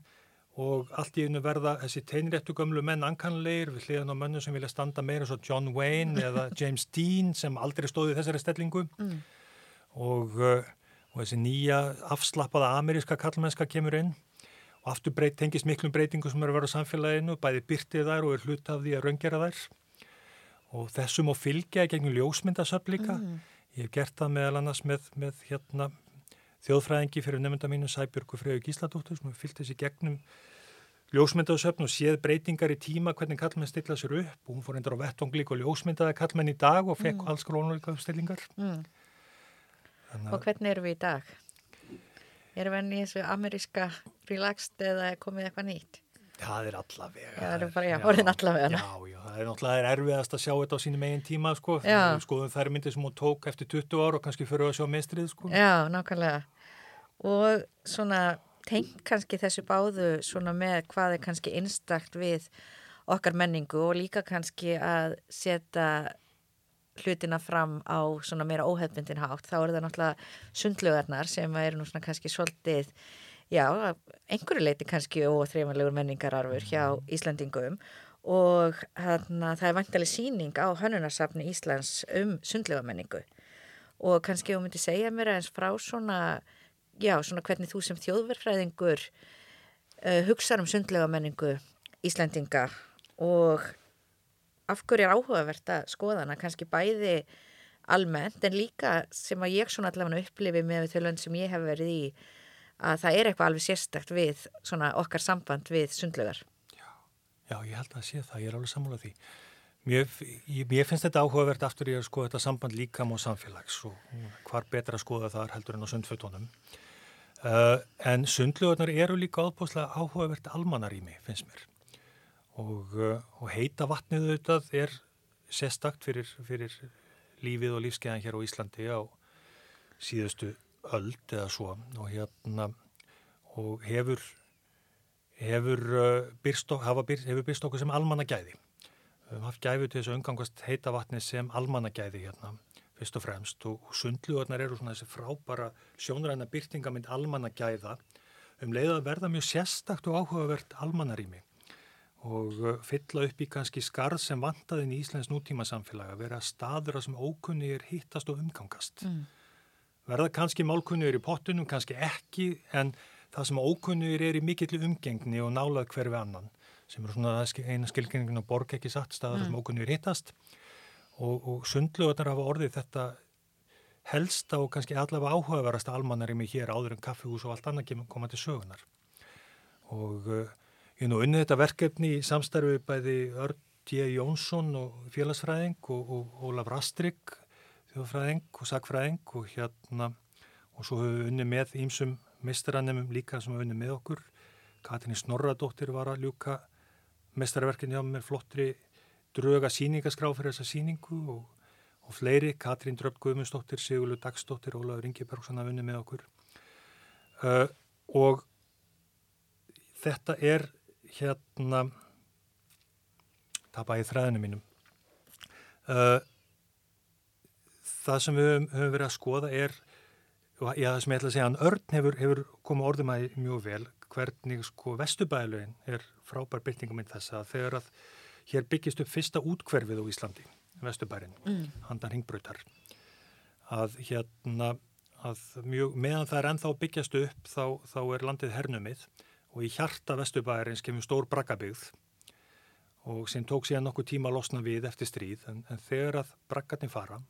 og allt í einu verða þessi teinréttu gömlu menn ankanleir við hliðan á mönnu sem vilja standa meira svo John Wayne eða James Dean sem aldrei stóði þessari stellingu. Mm. og, uh, og þessi nýja afslappaða ameríska kallmennska kemur inn og aftur breyt, tengist miklum breytingu sem eru að vera á samfélaginu, bæði byrtið þær og er hlut af því að raungjara þær og þessum og fylgja gegnum ljósmyndasöfn líka mm. ég hef gert það meðal annars með, með hérna þjóðfræðingi fyrir nefnda mínu Sæbjörgu Freyju Gísladóttur sem fylgti þessi gegnum ljósmyndaðsöfn og séð breytingar í tíma hvernig kallmenn stilla sér upp og hún fór endur á vettonglík og ljósmyndaði kallmenn í dag og fekk mm. alls grónuleika uppstillingar mm. Og hvernig eru við í dag? Við enn í þessu ameríska relaxed eða komið eitthvað nýtt? Það er allavega. Já, það er bara, já, orðin allavega. Já, já, það er náttúrulega erfiðast að sjá þetta á sínum eigin tíma, sko. Skoðum þær myndir sem hún tók eftir 20 ár og kannski fyrir að sjá mestrið, sko. Já, nákvæmlega. Og svona tengt kannski þessu báðu svona með hvað er kannski einstakt við okkar menningu og líka kannski að setja hlutina fram á svona meira óhefbundin hátt. Þá eru það náttúrulega sundlugarnar sem eru nú svona kannski svolítið já, einhverju leiti kannski óþreifanlegur menningararfur hjá. Íslandingum og hana, það er vantileg síning á hönunarsafni Íslands um sundlega menningu og kannski þú myndi segja mér eins frá svona, já, svona hvernig þú sem þjóðverfræðingur uh, hugsaður um sundlega menningu Íslandinga og af hverju er áhugavert að skoðana kannski bæði almennt en líka sem að ég svona allavega upplifi með þau lönd sem ég hef verið í að það er eitthvað alveg sérstakt við svona okkar samband við sundlegar. Já, já, ég held að sé það, ég er alveg sammálað því. Mér, ég, ég finnst þetta áhugavert aftur í að skoða þetta samband líkam og samfélags og hvar betra að skoða það heldur en á sundfötunum. Uh, en sundlegarnar eru líka ábúslega áhugavert almanarími, finnst mér. Og, uh, og heita vatnið auðvitað er sérstakt fyrir, fyrir lífið og lífskeiðan hér á Íslandi á síðustu öld eða svo. Og hérna og hefur hefur uh, byrst, okkur sem almannagæði. Við höfum haft gæfi til þess að umgangast heita vatni sem almannagæði hérna fyrst og fremst. Og, og sundlugarnar eru svona þessi frábara sjónræna byrtingamind almannagæða. Um leið að verða mjög sérstakt og áhugavert almannarími og uh, fylla upp í kannski skarð sem vantaðin í Íslands nútíma samfélag að vera staður að sem ókunni er hittast og umgangast mm verða kannski málkunnur í pottunum, kannski ekki, en það sem ókunnur er í mikill umgengni og nálað hverfi annan, sem er svona eina skilgengin á borg ekki satt staðar mm. sem ókunnur hittast og, og sundlugarnar hafa orðið þetta helsta og kannski allavega áhugaverasta almannar í mig hér áður en kaffihús og allt annað koma til sögunar. Og ég nú unnið þetta verkefni í samstarfi bæði Örd J. Jónsson og félagsfræðing og, og Ólaf Rastrik þjóðfræðing og sakfræðing og hérna og svo höfum við unni með ímsum mistranemum líka sem höfum unni með okkur. Katrin Snorradóttir var að ljúka mestarverkinn hjá með flottri dröga síningaskrá fyrir þessa síningu og, og fleiri, Katrin Dröpp Guðmundsdóttir, Sigurlu Dagsdóttir, Ólaður Ingebergsson að unni með okkur. Uh, og þetta er hérna það bæði þræðinu mínum uh, það sem við höfum, höfum verið að skoða er, já það sem ég ætla að segja, hann Örn hefur, hefur komið orðum að mjög vel hvernig sko vestubæðilögin er frábær byrtingum inn þess að þegar að hér byggist upp fyrsta útkverfið á Íslandi, vestubærin, mm. handan hingbröytar, að hérna, að mjög, meðan það er ennþá byggjast upp þá, þá er landið hernumið og í hjarta vestubæðarins kemur stór braggabygð og sem tók síðan nokkuð tíma að losna við eftir stríð en, en þegar að braggarnir fara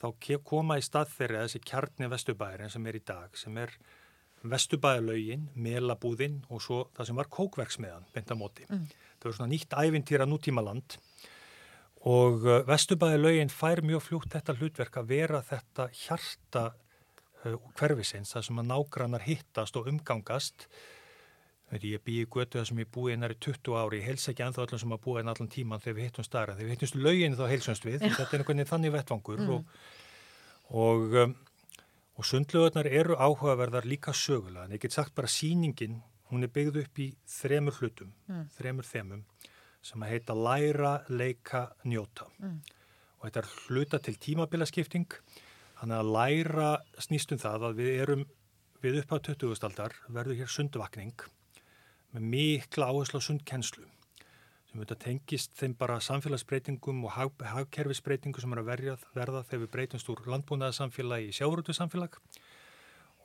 þá koma í stað þeirra þessi kjarni vestubæðurinn sem er í dag sem er vestubæðalögin, melabúðinn og svo það sem var kókverksmiðan beintamóti. Mm. Það er svona nýtt ævintýra nútíma land og uh, vestubæðalögin fær mjög fljótt þetta hlutverk að vera þetta hjarta uh, hverfisins, það sem að nágrannar hittast og umgangast Ég býi götu það sem ég búi einar í 20 ári, ég heils ekki anþá allan sem að búa einn allan tíman þegar við hittum starra. Þegar við hittumst lögin þá heilsumst við, þetta er einhvern veginn þannig vettvangur mm. og, og, um, og sundlöðunar eru áhugaverðar líka sögulega. En ég get sagt bara síningin, hún er byggð upp í þremur hlutum, mm. þremur þemum sem að heita læra, leika, njóta. Mm. Og þetta er hluta til tímabilaskipting, þannig að læra snýstum það að við erum við upp á 20. aldar verður hér sundvakning með mikla áherslu á sundkennslu sem þetta tengist þeim bara samfélagsbreytingum og hag, hagkerfisbreytingum sem er að verja, verða þegar við breytumst úr landbúnaðarsamfélagi í sjáurútu samfélag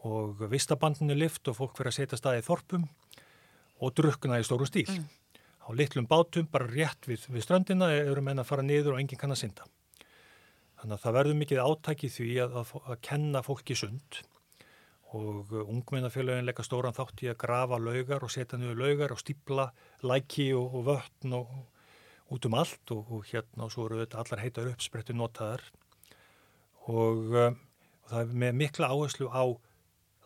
og vistabandinu lift og fólk verið að setja staði í þorpum og drukna í stóru stíl. Mm. Á litlum bátum, bara rétt við, við strandina, eru menn að fara niður og enginn kann að synda. Þannig að það verður mikið átæki því að, að, að kenna fólki sund og ungmennafélagin leggja stóran þátt í að grafa laugar og setja niður laugar og stípla læki og, og vötn og, og út um allt og, og hérna og svo eru þetta allar heitar uppsprettu notaðar. Um, og það er með mikla áherslu á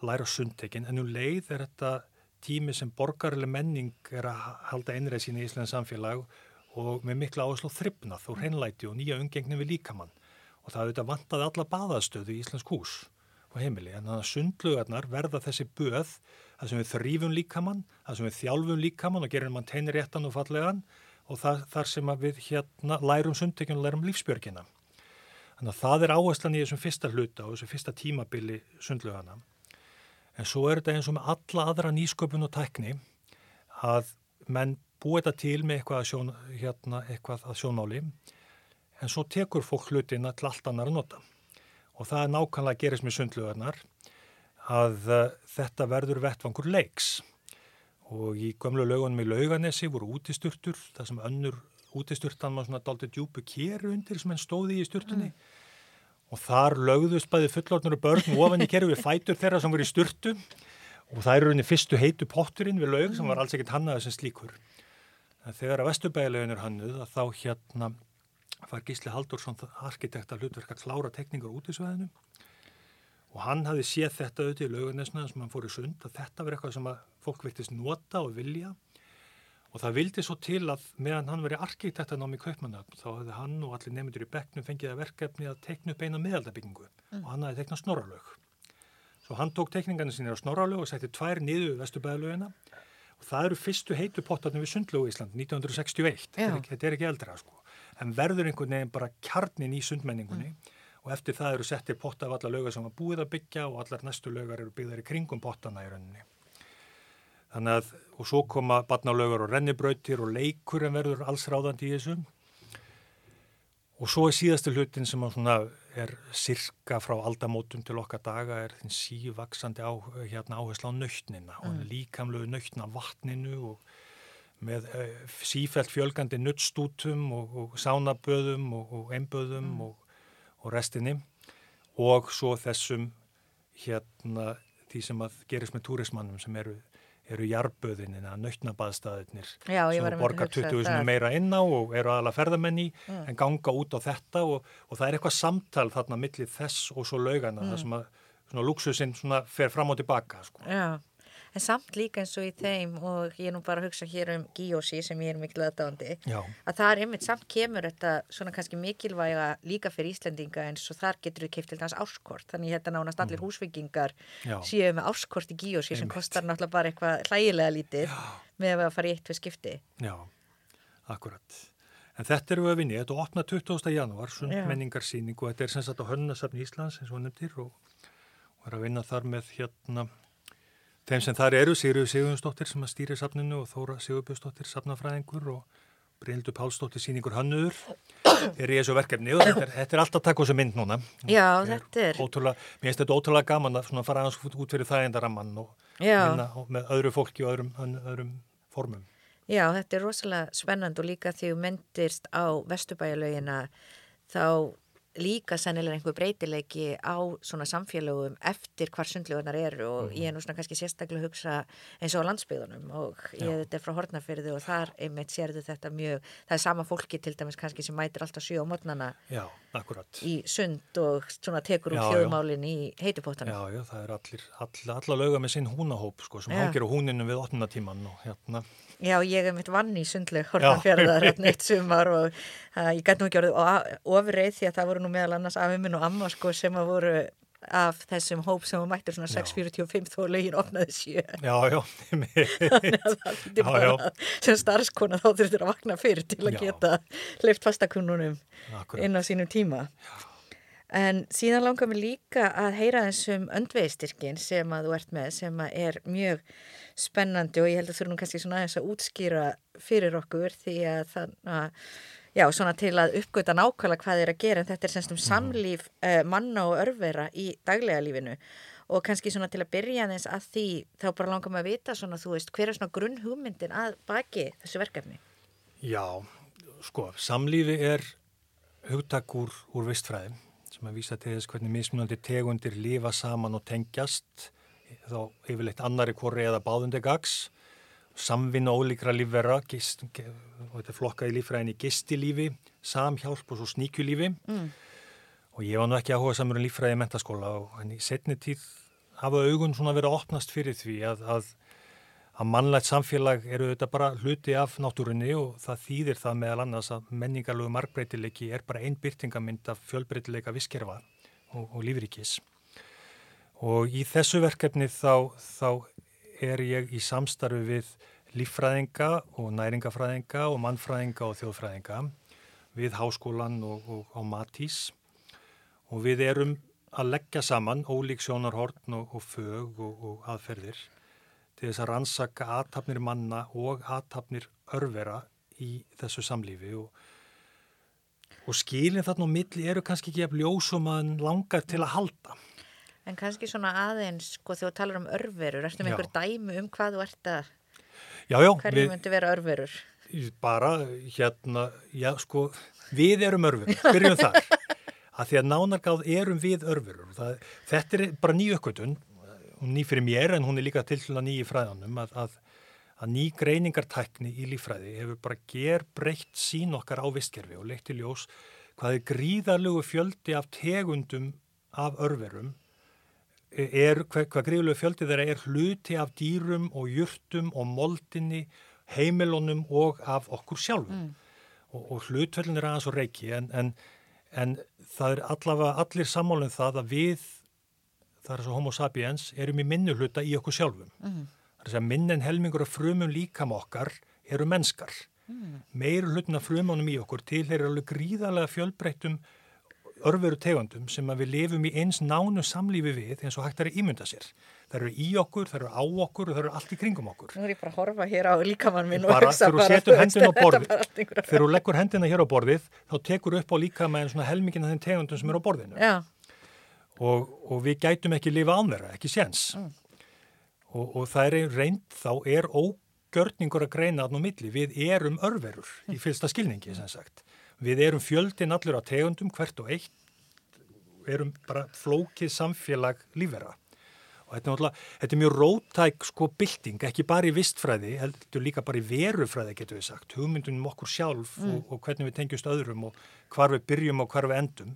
læra sundtekin en nú um leið er þetta tími sem borgarlega menning er að halda einræð sín í Íslands samfélag og með mikla áherslu þryfnað og hreinlæti og nýja umgengni við líkamann. Og það auðvitað vantaði alla baðastöðu í Íslands hús og heimili. En þannig að sundlugarnar verða þessi böð, það sem við þrýfum líkamann, það sem við þjálfum líkamann og gerum mann teinir réttan og fallegan og það, þar sem við hérna lærum sundtekjun og lærum lífsbjörgina. Þannig að það er áherslan í þessum fyrsta hluta og þessum fyrsta tímabili sundlugarna. En svo er þetta eins og með alla aðra nýsköpun og tækni að menn búið þetta til með eitthvað að, sjón, hérna, eitthvað að sjónmáli en svo tekur fólk hlutina til allt annar að nota og það er nákvæmlega að gerist með sundlugarnar að uh, þetta verður vettvangur leiks og í gömlu lögunum í lauganesi voru útisturtur, það sem önnur útisturtan var svona daldi djúpu kéru undir sem henn stóði í sturtunni mm. og þar lögðust bæði fullortnur og börn ofan í kéru við fætur þeirra sem voru í sturtu og það eru henni fyrstu heitu potturinn við laug sem var alls ekkert hannaði sem slíkur. Þegar að vestubæðilögin er hannuð að þá hérna var Gísli Haldursson arkitekt að hlutverka klára tekningar út í sveðinu og hann hafi séð þetta auðvitað í laugarnesna sem hann fór í sund að þetta var eitthvað sem að fólk virtist nota og vilja. Og það vildi svo til að meðan hann veri arkitekt að námi kaupmannöfn þá hefði hann og allir nefndur í bekknum fengið að verkefni að tekna upp eina meðaldabyggingu. Mm. og hann hafi teknað snorralög svo hann tók tekningarnir sínir á snorralög og setti tvær niður vestubæðalögina og það eru fyrstu heitu pottarnir við Sundlögu í Ísland 1961, þetta er ekki eldra sko en verður einhvern veginn bara kjarnin í sundmenningunni mm. og eftir það eru settir potta af alla lögar sem var búið að byggja og allar næstu lögar eru byggðar í kringum pottana í rauninni. Þannig að, og svo koma barnalögar og rennibrautir og leikur en verður alls ráðandi í þessu. Og svo er síðastu hlutin sem er sirka frá aldamótum til okkar daga er þinn sívaksandi á, hérna, áherslu á nöytnina mm. og líkamlegu nöytna vatninu og með uh, sífælt fjölgandi nuttstútum og, og sánaböðum og, og einböðum mm. og, og restinni og svo þessum hérna því sem að gerist með túrismannum sem eru, eru jarböðinina, nöytnabaðstæðinir sem borgar 20.000 meira inn á og eru aðalega ferðamenni mm. en ganga út á þetta og það er eitthvað samtal þarna millir þess og svo laugana mm. það sem að svona fer fram og tilbaka sko. Já en samt líka eins og í þeim og ég er nú bara að hugsa hér um Gíosi sem ég er mikil aðdándi að það er einmitt samt kemur þetta svona kannski mikilvæga líka fyrir Íslendinga eins og þar getur við keipt til þess áskort þannig hérna nánast allir mm. húsvikingar séu með áskort í Gíosi sem kostar náttúrulega bara eitthvað hlægilega lítið Já. með að fara í eitt við skipti Já, akkurat En þetta eru við að vinni, þetta opna 20. janúar sundmenningarsýning og þetta er sem sagt á Hönnasafn Íslands eins og nefndir og, og er að vinna þar með hérna Þeim sem þar eru, Sigurður Sigurðunsdóttir sem að stýri safninu og Þóra Sigurbjörnsdóttir safnafræðingur og Bryndur Pálsdóttir síningur Hannur er í þessu verkefni og þetta er, þetta er alltaf takk á þessu mynd núna. Já, þetta er. Ótrúlega, mér finnst þetta ótrúlega gaman að fara aðeins út fyrir það endaramman og minna með öðru fólki og öðrum, öðrum formum. Já, þetta er rosalega spennand og líka því þú myndirst á vestubæjalögina þá líka sennilega einhver breytileiki á svona samfélögum eftir hvar sundlugunar eru og ég er nú svona kannski sérstaklega að hugsa eins og á landsbyðunum og ég er þetta frá Hortnafyrði og þar einmitt sérðu þetta mjög, það er sama fólki til dæmis kannski sem mætir alltaf sjó á mótnana já, í sund og svona tekur úr um hljóðmálin í heitupótana. Já, já, það er allir, all, alla löga með sinn húnahóp sko sem hangir á húninu við 8. tíman og hérna Já, ég hef mitt vann í sundleg horfanfjörðar hérna eitt sumar og uh, ég gæti nú ekki orðið ofreið því að það voru nú meðal annars afið minn og amma sko sem að voru af þessum hóp sem mættir svona 6.45 þó lögin ofnaði sjö. Já, já já. sem starfskona þá þurftur að vakna fyrir til að já. geta leift fastakunnunum inn á sínum tíma. En síðan langar mér líka að heyra þessum öndvegisstyrkin sem að þú ert með sem er mjög spennandi og ég held að þú erum kannski svona aðeins að útskýra fyrir okkur því að þannig að, já, svona til að uppgöta nákvæmlega hvað er að gera en þetta er semst um mhm. samlíf uh, manna og örvera í daglega lífinu og kannski svona til að byrja þess að því þá bara langar maður að vita svona þú veist hver er svona grunn hugmyndin að baki þessu verkefni? Já, sko, samlífi er hugtak úr, úr vistfræðim sem að vísa til þess hvernig mismunandi tegundir lifa saman og tengjast þá yfirleitt annari hvori eða báðundi gags samvinna ólíkra lífvera og þetta er flokkað í lífræðinni gistilífi, samhjálp og svo sníkjulífi mm. og ég var nú ekki áhuga samur en lífræði mentaskóla og en í setni tíð hafa augun svona verið að opnast fyrir því að, að að mannlegt samfélag eru þetta bara hluti af náttúrunni og það þýðir það meðal annars að menningarlegu markbreytileiki er bara einn byrtingamind af fjölbreytileika visskerfa og, og lífrikis. Og í þessu verkefni þá, þá er ég í samstarfi við líffræðinga og næringafræðinga og mannfræðinga og þjóðfræðinga við háskólan og, og á Matís og við erum að leggja saman ólík sjónarhorn og, og fög og aðferðir til þess að rannsaka aðtapnir manna og aðtapnir örvera í þessu samlífi og, og skilin þarna á milli eru kannski ekki að ljósum að langar til að halda. En kannski svona aðeins, sko, þegar þú talar um örverur, erstu með einhver dæmi um hvað þú ert að, já, já, hverju myndi vera örverur? Bara, hérna, já, sko, við erum örverur, byrjum þar, að því að nánarkáð erum við örverur. Það, þetta er bara nýju ökkutun hún ný fyrir mér en hún er líka til til að nýja fræðanum að, að, að ný greiningartækni í lífræði hefur bara ger breytt sín okkar á vistkerfi og leitt til ljós hvað er gríðarlegu fjöldi af tegundum af örverum er, hvað, hvað gríðarlegu fjöldi þeirra er hluti af dýrum og jurtum og moldinni, heimilunum og af okkur sjálfum mm. og, og hlutvöldin er aðeins og reiki en, en, en það er allavega allir sammálinn um það að við þar er svo homo sapiens, erum í minnu hluta í okkur sjálfum. Mm. Það er að minn en helmingur af frumum líkam okkar eru mennskar. Mm. Meir hlutin af frumunum í okkur til eru alveg gríðarlega fjölbreyttum örveru tegundum sem við lifum í eins nánu samlífi við eins og hægt er að ímynda sér. Það eru í okkur, það eru á okkur og það eru allt í kringum okkur. Nú er ég bara að horfa hér á líkamann minn bara, og hugsa bara... Þegar þú setur hendina á borðið, þegar þú leggur hendina hér á borðið, þá tekur upp á líkamann svona helmingin af þeim tegundum sem eru á borðinu. Já og, og við gætum ekki lifa ánverða, ekki séns. Mm. Og, og það er reynd þá er ógjörningur að greina aðn og milli. Við erum örverur í fylsta skilningi sem sagt. Við erum fjöldin allur á tegundum hvert og eitt, við erum bara flókið samfélag lífera. Og þetta er, þetta er mjög rótæk sko bylting, ekki bara í vistfræði, heldur líka bara í verufræði getur við sagt, hugmyndunum um okkur sjálf mm. og, og hvernig við tengjumst öðrum og hvar við byrjum og hvar við endum.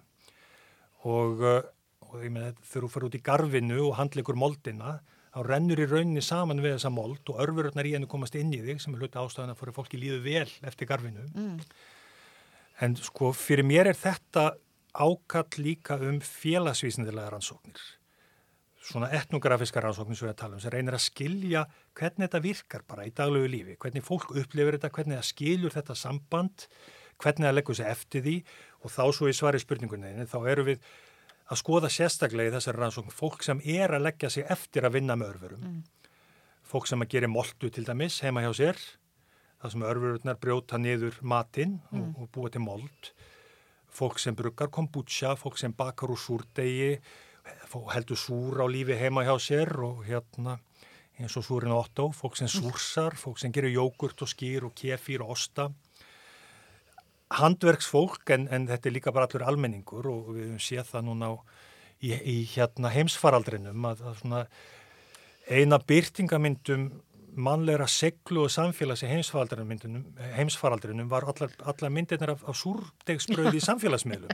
Og og ég meina þú fyrir út í garfinu og handleikur moldina þá rennur í rauninni saman við þessa mold og örfururnar í hennu komast inn í þig sem er hluti ástæðan að fyrir fólki líðu vel eftir garfinu mm. En sko fyrir mér er þetta ákall líka um félagsvísindilega rannsóknir svona etnografíska rannsóknir sem við að tala um sem reynir að skilja hvernig þetta virkar bara í daglegu lífi, hvernig fólk upplifir þetta, hvernig það skilur þetta samband hvernig það leggur sig eftir því og þá svo í svari spurningunni þá eru við að skoða sérstaklega í þessari rannsókn fólk sem er að leggja sig eftir að vinna með örfurum. Mm. Fólk sem að gera moltu til dæmis heima hjá sér, það sem örfururnar brjóta niður matinn mm. og, búa til mold. Fólk sem bruggar kombucha, fólk sem bakar úr súrdegi, heldur súr á lífi heima hjá sér og hérna eins og súrin Otto, fólk sem mm. súrsar, fólk sem gerir jógurt og skýr og kefir og osta handverksfólk en, en þetta er líka bara allur almenningur og við hefum séð það núna á, í, í hérna heimsfaraldrinum að, að eina byrtingamyndum mannlegra seglu og samfélags í heimsfaraldrinum, var allar, allar myndirnar af, af súrdegsbröði í samfélagsmiðlum.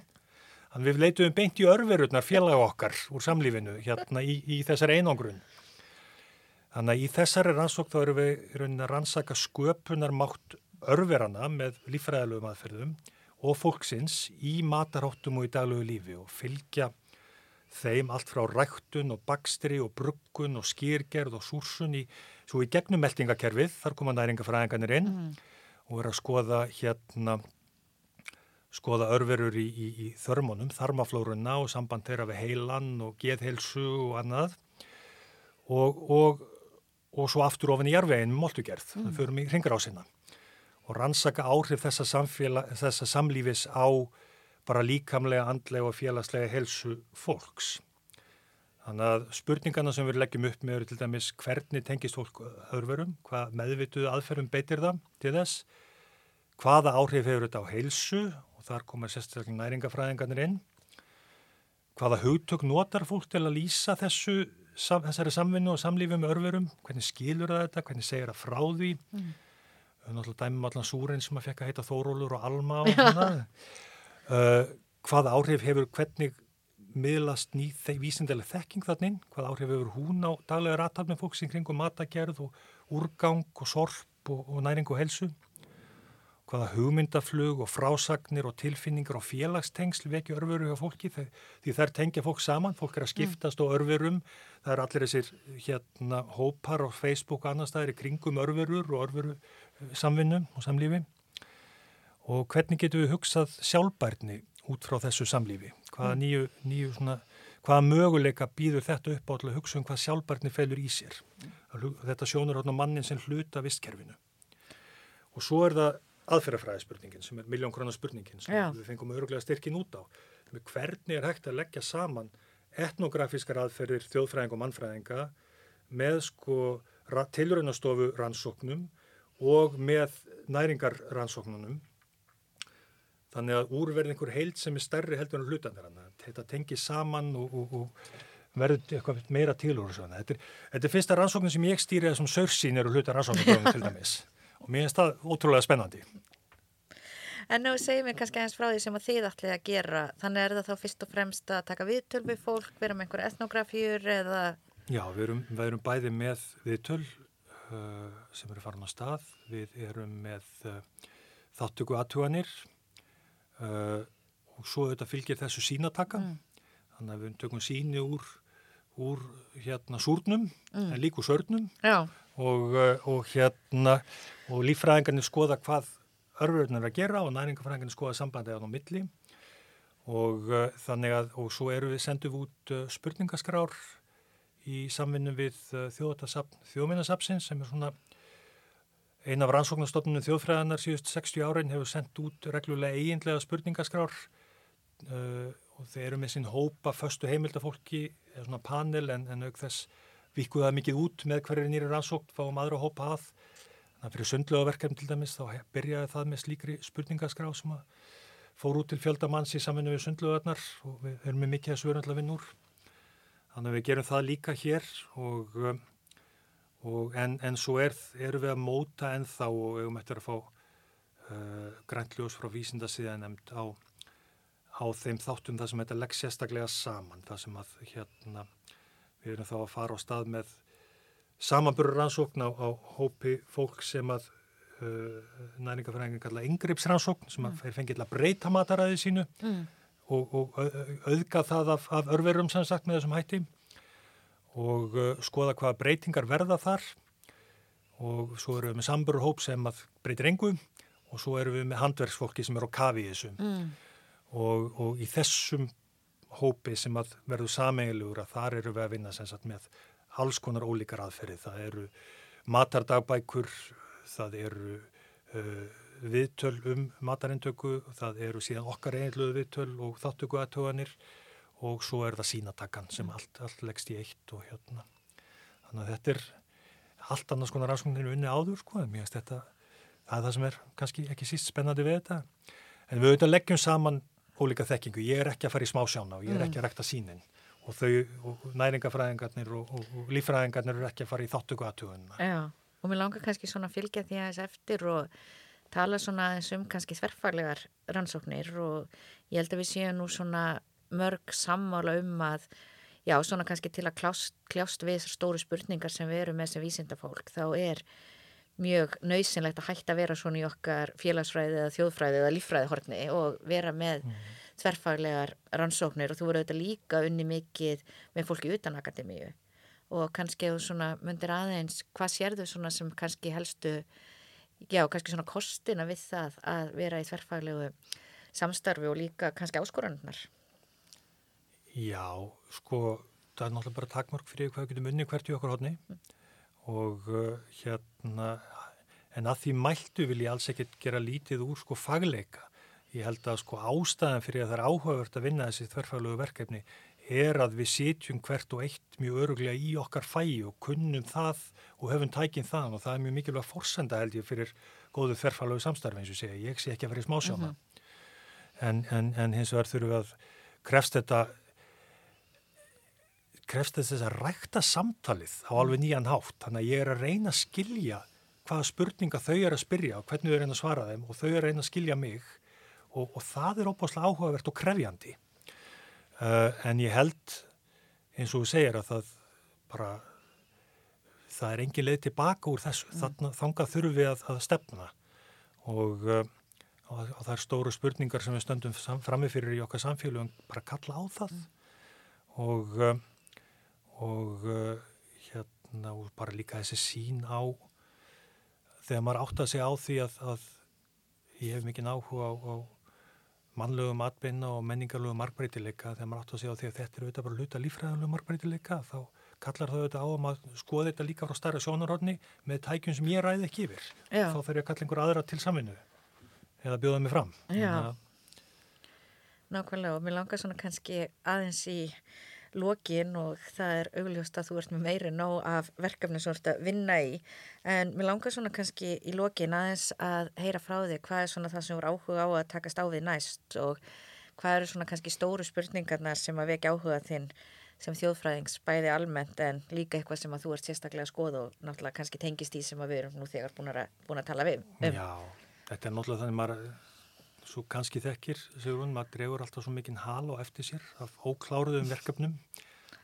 Þannig við leituðum beint í örverurnar félag okkar úr samlífinu hérna í, í þessari einangrun. Þannig að í þessari rannsók þá eru við að rannsaka sköpunarmátt örverana með lífræðilegum aðferðum og fólksins í matarhóttum og í daglegu lífi og fylgja þeim allt frá ræktun og bakstri og bruggun og skýrgerð og súrsun í, svo í gegnum meldingakerfið, þar koma næringafræðinganir inn mm. og er að skoða hérna skoða örverur í, í, í þörmunum, þarmaflórunna og samband þeirra við heilan og geðheilsu og annað og, og, og svo aftur ofin í jarvegin með moltugerð, mm. það fyrir mig hringar á sinna og rannsaka áhrif þessa, þessa samlífis á bara líkamlega, andlega og félagslega helsu fólks. Þannig að spurningarna sem við leggjum upp með eru til dæmis hvernig tengist fólk örverum, hvað meðvituðu aðferðum beitir það til þess, hvaða áhrif hefur þetta á heilsu? Og þar koma sérstaklega næringafræðingarnir inn, hvaða hugtök notar fólk til að lýsa þessu, þessari samvinnu og samlífi með örverum, hvernig skilur það þetta, hvernig segir það frá því, mm. náttúrulega dæmum allan súrein sem að fekk að heita Þórólur og Alma og svona, uh, hvaða áhrif hefur hvernig miðlast ný vísindileg þekking þannig, hvað áhrif hefur hún á daglega rattal með fólk sem kringum matagerð og úrgang og sorp og, og næring og helsu hvaða hugmyndaflug og frásagnir og tilfinningar og félagstengsl vekja örveru hjá fólki? Því, því þær tengja fólk saman, fólk er að skiptast mm. á örverum, það er allir þessir hérna hópar á Facebook og annar staðir í kringum örverur og örveru samvinnum og samlífi og hvernig getum við hugsað sjálfbærni út frá þessu samlífi? Hvaða mm. nýju, nýju svona, hvaða möguleika býður þetta upp á að hugsa um hvað sjálfbærni felur í sér? Þetta sjónur á mannin sem hluta vistkerfinu. Og svo er það aðferðafræðispurningin sem er miljónkronar spurningin sem Já. við fengum öruglega styrkin út á. Hvernig er hægt að leggja saman etnografískar aðferðir þjóðfræðing og mannfræðinga með sko tilraunastofu rannsóknum og með næringar rannsóknunum Þannig að úrverði einhver heild sem er stærri heldur en hlutanir hann. Þetta tengir saman og, og, og verður eitthvað meira til úr þessu. Þetta, þetta er fyrsta rannsóknin sem ég stýrið þessum sörsýn eru hluta rannsóknum til dæmis. Og mér finnst það ótrúlega spennandi. En nú segjum við kannski eins frá því sem þið ætlið að gera. Þannig er það þá fyrst og fremst að taka viðtöl við fólk, vera með einhver etnografjur eða... Já, við erum, við erum bæði með viðtöl uh, sem eru farin á stað. Við erum með uh, þáttöku aðtuganir uh, og svo þetta fylgir þessu sínataka mm. þannig að við tökum síni úr, úr hérna súrnum mm. en líku sörnum og, uh, og hérna og lífræðingarnir skoða hvað örfurinn er að gera og næringafræðingarnir skoða sambandi á á milli og uh, þannig að og svo við sendum út spurningaskrár í samvinnu við þjóðminnarsapsins sem er svona Einn af rannsóknarstofnunum þjóðfræðanar síðust 60 árin hefur sendt út reglulega eiginlega spurningaskrár uh, og þeir eru með sín hópa föstu heimildafólki, eða svona panel en, en auk þess vikuða mikið út með hverju nýri rannsókn, fáum aðra hópa að. Þannig að fyrir sundlögaverkefn til dæmis þá byrjaði það með slíkri spurningaskrá sem að fór út til fjöldamanns í samvinnu við sundlögarnar og við höfum með mikið að svöru alltaf vinn úr. Þannig að við gerum það líka hér og um, En, en svo er, erum við að móta ennþá og við eftir að fá uh, grænljós frá vísindasíða nefnd á, á þeim þáttum það sem þetta legg sérstaklega saman. Það sem að hérna, við erum þá að fara á stað með samanburur rannsókn á, á hópi fólk sem að uh, næringafræðingin kalla yngreipsrannsókn sem að mm. fengi til að breyta mataræði sínu mm. og, og auðga það af, af örverum sem sagt með þessum hætti og uh, skoða hvaða breytingar verða þar og svo erum við með samburhóp sem að breytir engu og svo erum við með handverksfólki sem er á kafi í þessum mm. og, og í þessum hópi sem að verður sameigilegur að þar eru við að vinna sem sagt með alls konar ólíkar aðferði. Það eru matardagbækur, það eru uh, viðtöl um matarindöku, það eru síðan okkar einluðu viðtöl og þáttöku aðtöganir og svo er það sínatakkan sem allt, allt leggst í eitt og hérna. Þannig að þetta er allt annars konar rannsóknir unni áður sko en mér finnst þetta, það er það sem er kannski ekki síst spennandi við þetta. En við auðvitað leggjum saman ólíka þekkingu. Ég er ekki að fara í smásjána og ég er mm. ekki að rekta sínin og þau, og næringafræðingarnir og, og, og lífræðingarnir eru ekki að fara í þáttöku aðtugunna Já, og mér langar kannski svona að fylgja því aðeins eftir og tala svona eins um kannski þverfaglegar rannsóknir og ég held að við séum nú svona mörg sammála um að já, svona kannski til að kljást, kljást við stóru spurningar sem við erum með sem vísindafólk, þá er mjög nöysinlegt að hætta að vera svona í okkar félagsfræði eða þjóðfræði eða líffræði hortni og vera með mm. tverrfaglegar rannsóknir og þú verður auðvitað líka unni mikið með fólki utan akademíu og kannski þú svona myndir aðeins, hvað sér þau svona sem kannski helstu, já, kannski svona kostina við það að vera í tverrfaglegu samstarfi og líka kannski áskoranarnar? Já, sko, það er náttúrulega bara takmörk fyrir hvað við getum unni hvert í okkur hodni og uh, hérna, en að því mæltu vil ég alls ekkert gera lítið úr sko fagleika. Ég held að sko ástæðan fyrir að það er áhugavert að vinna þessi þverfælugu verkefni er að við sitjum hvert og eitt mjög öruglega í okkar fæi og kunnum það og höfum tækinn það og það er mjög mikilvægt forsenda held ég fyrir góðu þverfælugu samstarfi eins og segja. Ég sé ekki að vera í smásjóna. Mm -hmm. en, en, en hins vegar þurfum við að krefst þetta krefst þess að rækta samtalið á alveg nýjan hátt. Þannig að ég er að reyna að skilja hvaða spurninga þau er að spyrja og hvernig þau er að reyna að svara þeim og þau er að reyna að skilja mig og, og það er óbáslega áhugavert og krefjandi. Uh, en ég held eins og þú segir að það bara það er engin leið tilbaka úr þessu. Mm. Þannig þangað þurfum við að, að stefna og, uh, og, það er stóru spurningar sem við stöndum framifyrir í okkar samfélagum bara kalla á það mm. og uh, og uh, hérna og bara líka þessi sín á þegar maður átt að segja á því að, að ég hef mikið áhuga á, á mannlegu matbeina og menningarlegu markbreytileika þegar maður átt að segja á því að þetta eru auðvitað bara hluta lífræðanlegu markbreytileika þá kallar það auðvitað á að maður skoði þetta líka frá starra sjónarhorni með tækjum sem ég ræði ekki yfir. Já. þá þarf ég að kalla einhver aðra til saminu eða bjóða mig fram. Nákvæmlega og mér langar svona kannski aðeins í lokin og það er augljóst að þú ert með meiri nóg af verkefni sem þú ert að vinna í en mér langar svona kannski í lokin aðeins að heyra frá þig hvað er svona það sem þú eru áhuga á að takast á við næst og hvað eru svona kannski stóru spurningarnar sem að vekja áhuga þinn sem þjóðfræðings bæði almennt en líka eitthvað sem að þú ert sérstaklega að skoða og náttúrulega kannski tengist í sem að við erum nú þegar búin að, búin að tala við um. Já, þetta er náttúrulega þannig maður svo kannski þekkir, segur hún, maður drefur alltaf svo mikinn hal og eftir sér af ókláruðum verkefnum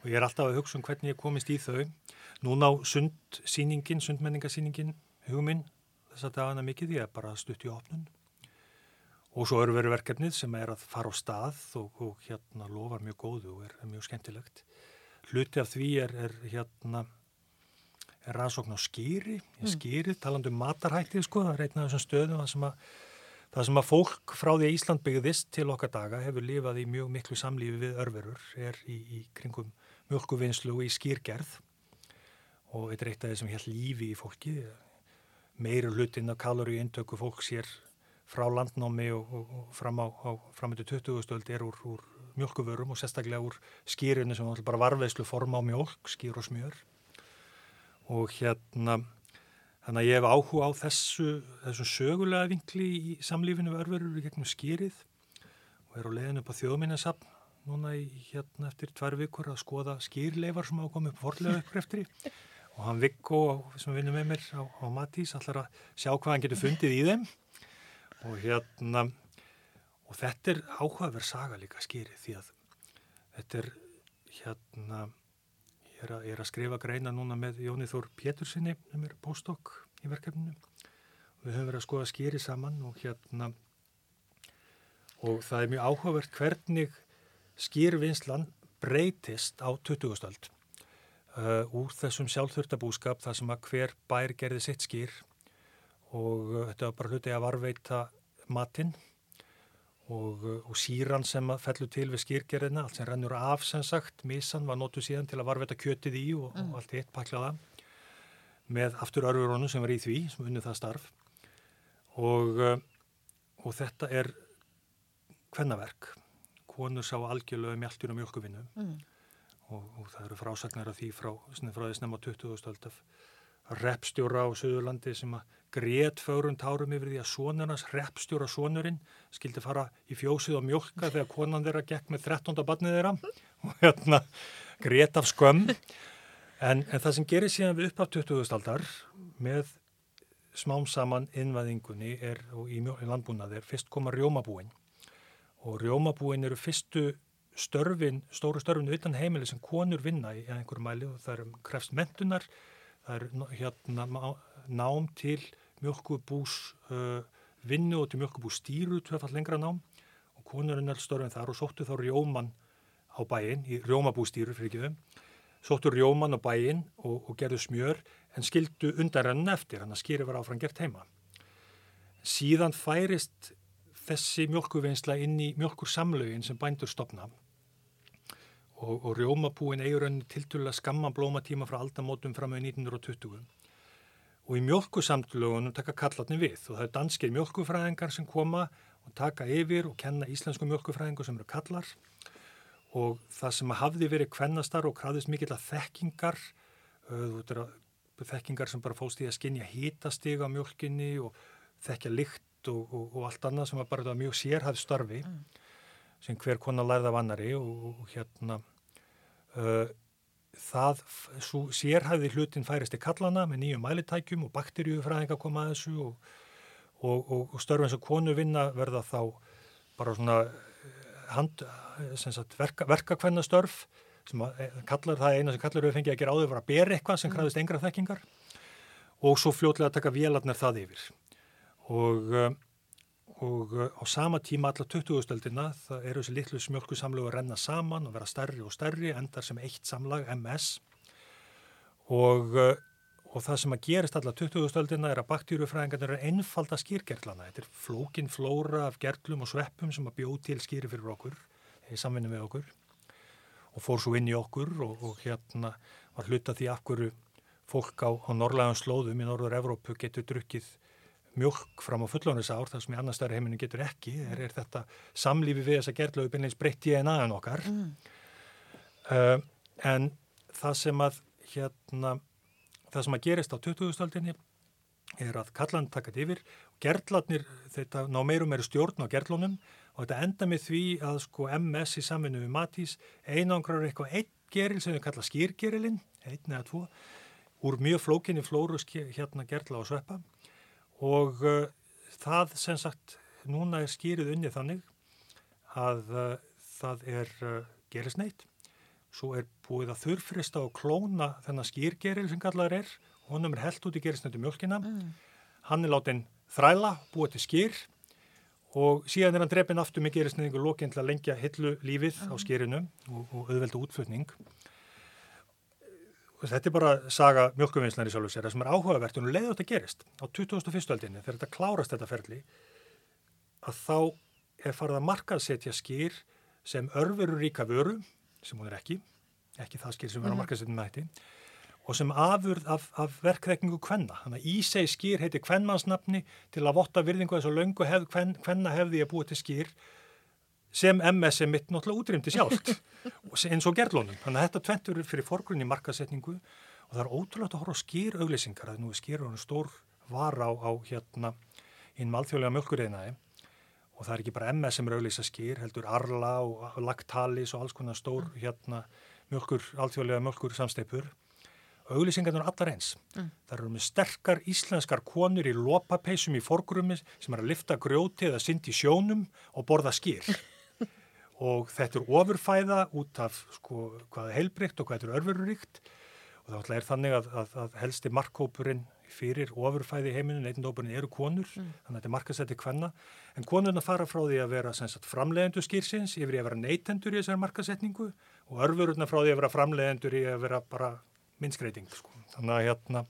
og ég er alltaf að hugsa um hvernig ég komist í þau. Núna á sundsýningin, sundmenningasýningin, huguminn, þess að dagana mikið, ég er bara stutt í opnun. Og svo eru verið verkefnið sem er að fara á stað og, og hérna lofar mjög góðu og er, er mjög skemmtilegt. Hluti af því er, er hérna, er rannsókn á skýri, mm. skýri, talandu um matarhættið sko, það er einn af þessum stöðum að sem að Það sem að fólk frá því að Ísland byggðist til okkar daga hefur lifað í mjög miklu samlífi við örverur, er í, í kringum mjölkuvinnslu og í skýrgerð og þetta er eitt af þessum hér lífi í fólki. Meiri hlutin af kalori intöku fólk sér frá landnámi og, og, fram á, á framöndu 20. stöld er úr, úr mjölkuvörum og sérstaklega úr skýrinu sem bara varveislu forma á mjölk, skýr og smjör og hérna Þannig að ég hef áhuga á þessu, þessu sögulega vinkli í samlífinu verðverður í gegnum skýrið og er á leiðin upp á þjóðminnarsapn núna í hérna eftir tvær vikur að skoða skýrleifar sem hafa komið upp forlega ykkur eftir. Og hann Viggo sem vinnur með mér á, á Matís allar að sjá hvað hann getur fundið í þeim. Og hérna og þetta er áhugaverð saga líka skýrið því að þetta er hérna er, að, er að skrifa greina núna með Jóni Þór Pétursinni sem er postdokk í verkefninu. Við höfum verið að skoða skýri saman og hérna og það er mjög áhugavert hvernig skýrvinnslan breytist á 20. stöld uh, úr þessum sjálfþurftabúskap þar sem að hver bær gerði sitt skýr og uh, þetta var bara hluti að varveita matinn og, uh, og síran sem fellur til við skýrgerðina, allt sem rennur af sem sagt, misan var nótu síðan til að varveta kjötið í og, mm. og allt eitt paklaða með aftur örfurónu sem var í því, sem unnið það starf og, uh, og þetta er hvennaverk konur sá algjörlega mjöldur og mjölkuvinnu mm. og það eru frásagnar af því frá, frá því snemma 20. stöld af repstjóra á Suðurlandi sem að greiðt fórun tárum yfir því að sonarnas repstjóra sonurinn skildi fara í fjósið og mjölka þegar konan þeirra gekk með 13. barnið þeirra og hérna greiðt af skömm en, en það sem gerir síðan við upp á 20. aldar með smám saman innvæðingunni er, og í, í landbúnað er fyrst koma rjómabúin og rjómabúin eru fyrstu störfin, stóru störfin utan heimili sem konur vinna í einhverju mæli og það er um krefst mentunar það er hérna nám til mjölkubús uh, vinnu og til mjölkubús stýru tvefall lengra nám. Og konurinn er störfinn þar og sóttu þá rjóman á bæin, í rjómabústýru fyrir ekki þau, sóttu rjóman á bæin og, og gerðu smjör en skildu undan renn eftir, hann að skýri var áfram gert heima. Síðan færist þessi mjölkuvinnsla inn í mjölkursamlögin sem bændur stopna og, og rjómabúin eigur önni tilturlega skamma blómatíma frá aldamótum fram með 1920 og í mjölkusamtlögunum taka kallatni við og það er danskir mjölkufræðingar sem koma og taka yfir og kenna íslensku mjölkufræðingu sem eru kallar og það sem hafði verið kvennastar og krafðist mikill að þekkingar þekkingar sem bara fóst í að skinja hítastig á mjölkinni og þekkja lykt og, og, og allt annað sem var bara mjög sérhæð starfi mm. sem hver konar lærða af annari og, og hérna uh, það, svo sérhæði hlutin færist í kallana með nýjum mælitækjum og bakteríufræðinga koma að þessu og störfum sem konu vinna verða þá bara svona hand, sagt, verka, verkakvennastörf sem að, eh, kallar það eina sem kallar við fengið að gera áður var að bera eitthvað sem kræðist engra þekkingar og svo fljótlega að taka vélarnar það yfir. Og, eh, og eh, á sama tíma alla 20-stöldina það eru þessi litlu smjölku samlegu að renna saman og vera stærri og stærri endar sem eitt samlag MS og, og það sem að gerist alla 20-stöldina er að baktýrufræðingarnir eru einfalda skýrgerlana þetta er flókin flóra af gerlum og sveppum sem að bjóð til skýri fyrir okkur í samvinni með okkur. Og fór svo inn í okkur og, og hérna var hluta því af hverju fólk á, á norrlæðan slóðum í norður Evrópu getur drukkið mjölk fram á fullónisár þar sem í annar stærri heiminu getur ekki er, er þetta samlífi við þess að gerðlegu byrjins breytt en okkar mm. uh, en það sem að hérna það sem að gerist á 2000-stöldinni er að kallan takat yfir gerðlarnir þetta ná meirum meiri stjórn á gerðlunum og þetta enda með því að sko MS í samvinnu við Matís einangrar eitthvað einn geril sem við kalla skýrgerilinn, einn eða tvo úr mjög flókinni flóru hérna gerla og sveppa og uh, það sem sagt núna er skýrið unni þannig að uh, það er uh, gerisneitt svo er búið að þurfrista og klóna þennan skýrgeril sem kallar er honum er held út í gerisneitu mjölkina mm. hann er látin þræla, búið til skýr og síðan er hann drefin aftur með gerisneiðingu lókinn til að lengja hillu lífið mm. á skýrinu og, og auðvelda útflutning og þetta er bara saga mjölkuvinnslan í sjálf og sér það sem er áhugavert og leiði þetta gerist á 2001. aldinni þegar þetta klárast þetta ferli að þá er farið að markaðsetja skýr sem örverur ríka vöru sem hún er ekki ekki það skýr sem verður að mhm. markaðsetja með þetta og sem afurð af, af verkþekkingu kvenna. Þannig að Ísei skýr heiti kvennmannsnafni til að votta virðingu þessu löngu hef, kven, kvenna hefði að búa til skýr sem MS er mitt náttúrulega útrýmdi sjálft eins og gerlónum. Þannig að þetta tventur fyrir forgrunni markasetningu og það er ótrúlega að horfa á skýr auglýsingar að nú er skýr og stór var á, á hérna hinn malþjóðlega mjölkureynaði og það er ekki bara MS sem er auglýsa skýr, heldur Arla og Lactalis og alls konar stór hérna mjölkur, alþjóðlega mjölkur samsteipur auglýsingarnir allar eins. Mm. Það eru með sterkar íslenskar konur í lopapeisum í forgrumi sem er að lifta grjóti eða syndi sjónum og borða skýr. og þetta er ofurfæða út af sko, hvað er heilbrygt og hvað er örfururíkt og það er þannig að, að, að helsti markkópurinn fyrir ofurfæði heiminu, neittindópurinn eru konur, mm. þannig að þetta er markasætti hvenna, en konurna fara frá því að vera sagt, framlegendur skýrsins yfir í að vera neitendur í þessari markasætningu og örfururna frá því að vera framlegendur í að vera bara minnskreiting sko. þannig að hérna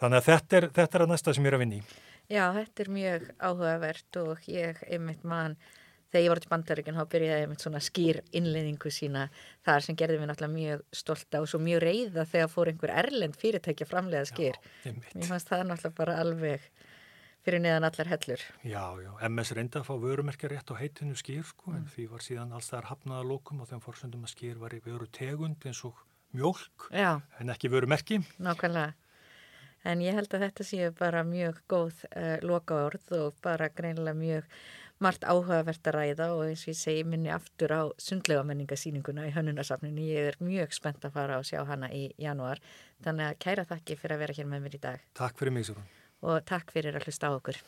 þannig að þetta er, þetta er að næsta sem ég er að vinni í Já, þetta er mjög áhugavert og ég einmitt mann þegar ég var til bandaríkinn þá byrjaði ég með svona skýr innleiningu sína þar sem gerði mér náttúrulega mjög stolta og svo mjög reyða þegar fór einhver erlend fyrirtækja framlega skýr mér fannst það náttúrulega bara alveg fyrir neðan allar hellur Já, já, MS reynda að fá vörumerkja rétt á heitinu skýr sko, mm. en því var síðan alls þar hafnaða lókum og þeim fórsöndum að skýr var í vöru tegund eins og mjölk Já. en ekki veru merki. Nákvæmlega. En ég held að þetta séu bara mjög góð uh, loka orð og bara greinilega mjög margt áhugavert að ræða og eins og ég segi minni aftur á sundlega menningasýninguna í hönnunasafninu. Ég er mjög spennt að fara og sjá hana í janúar. Þannig að kæra þakki fyrir að vera hér með mér í dag. Takk fyrir mig, Sjórum. Og takk fyrir að hlusta á okkur.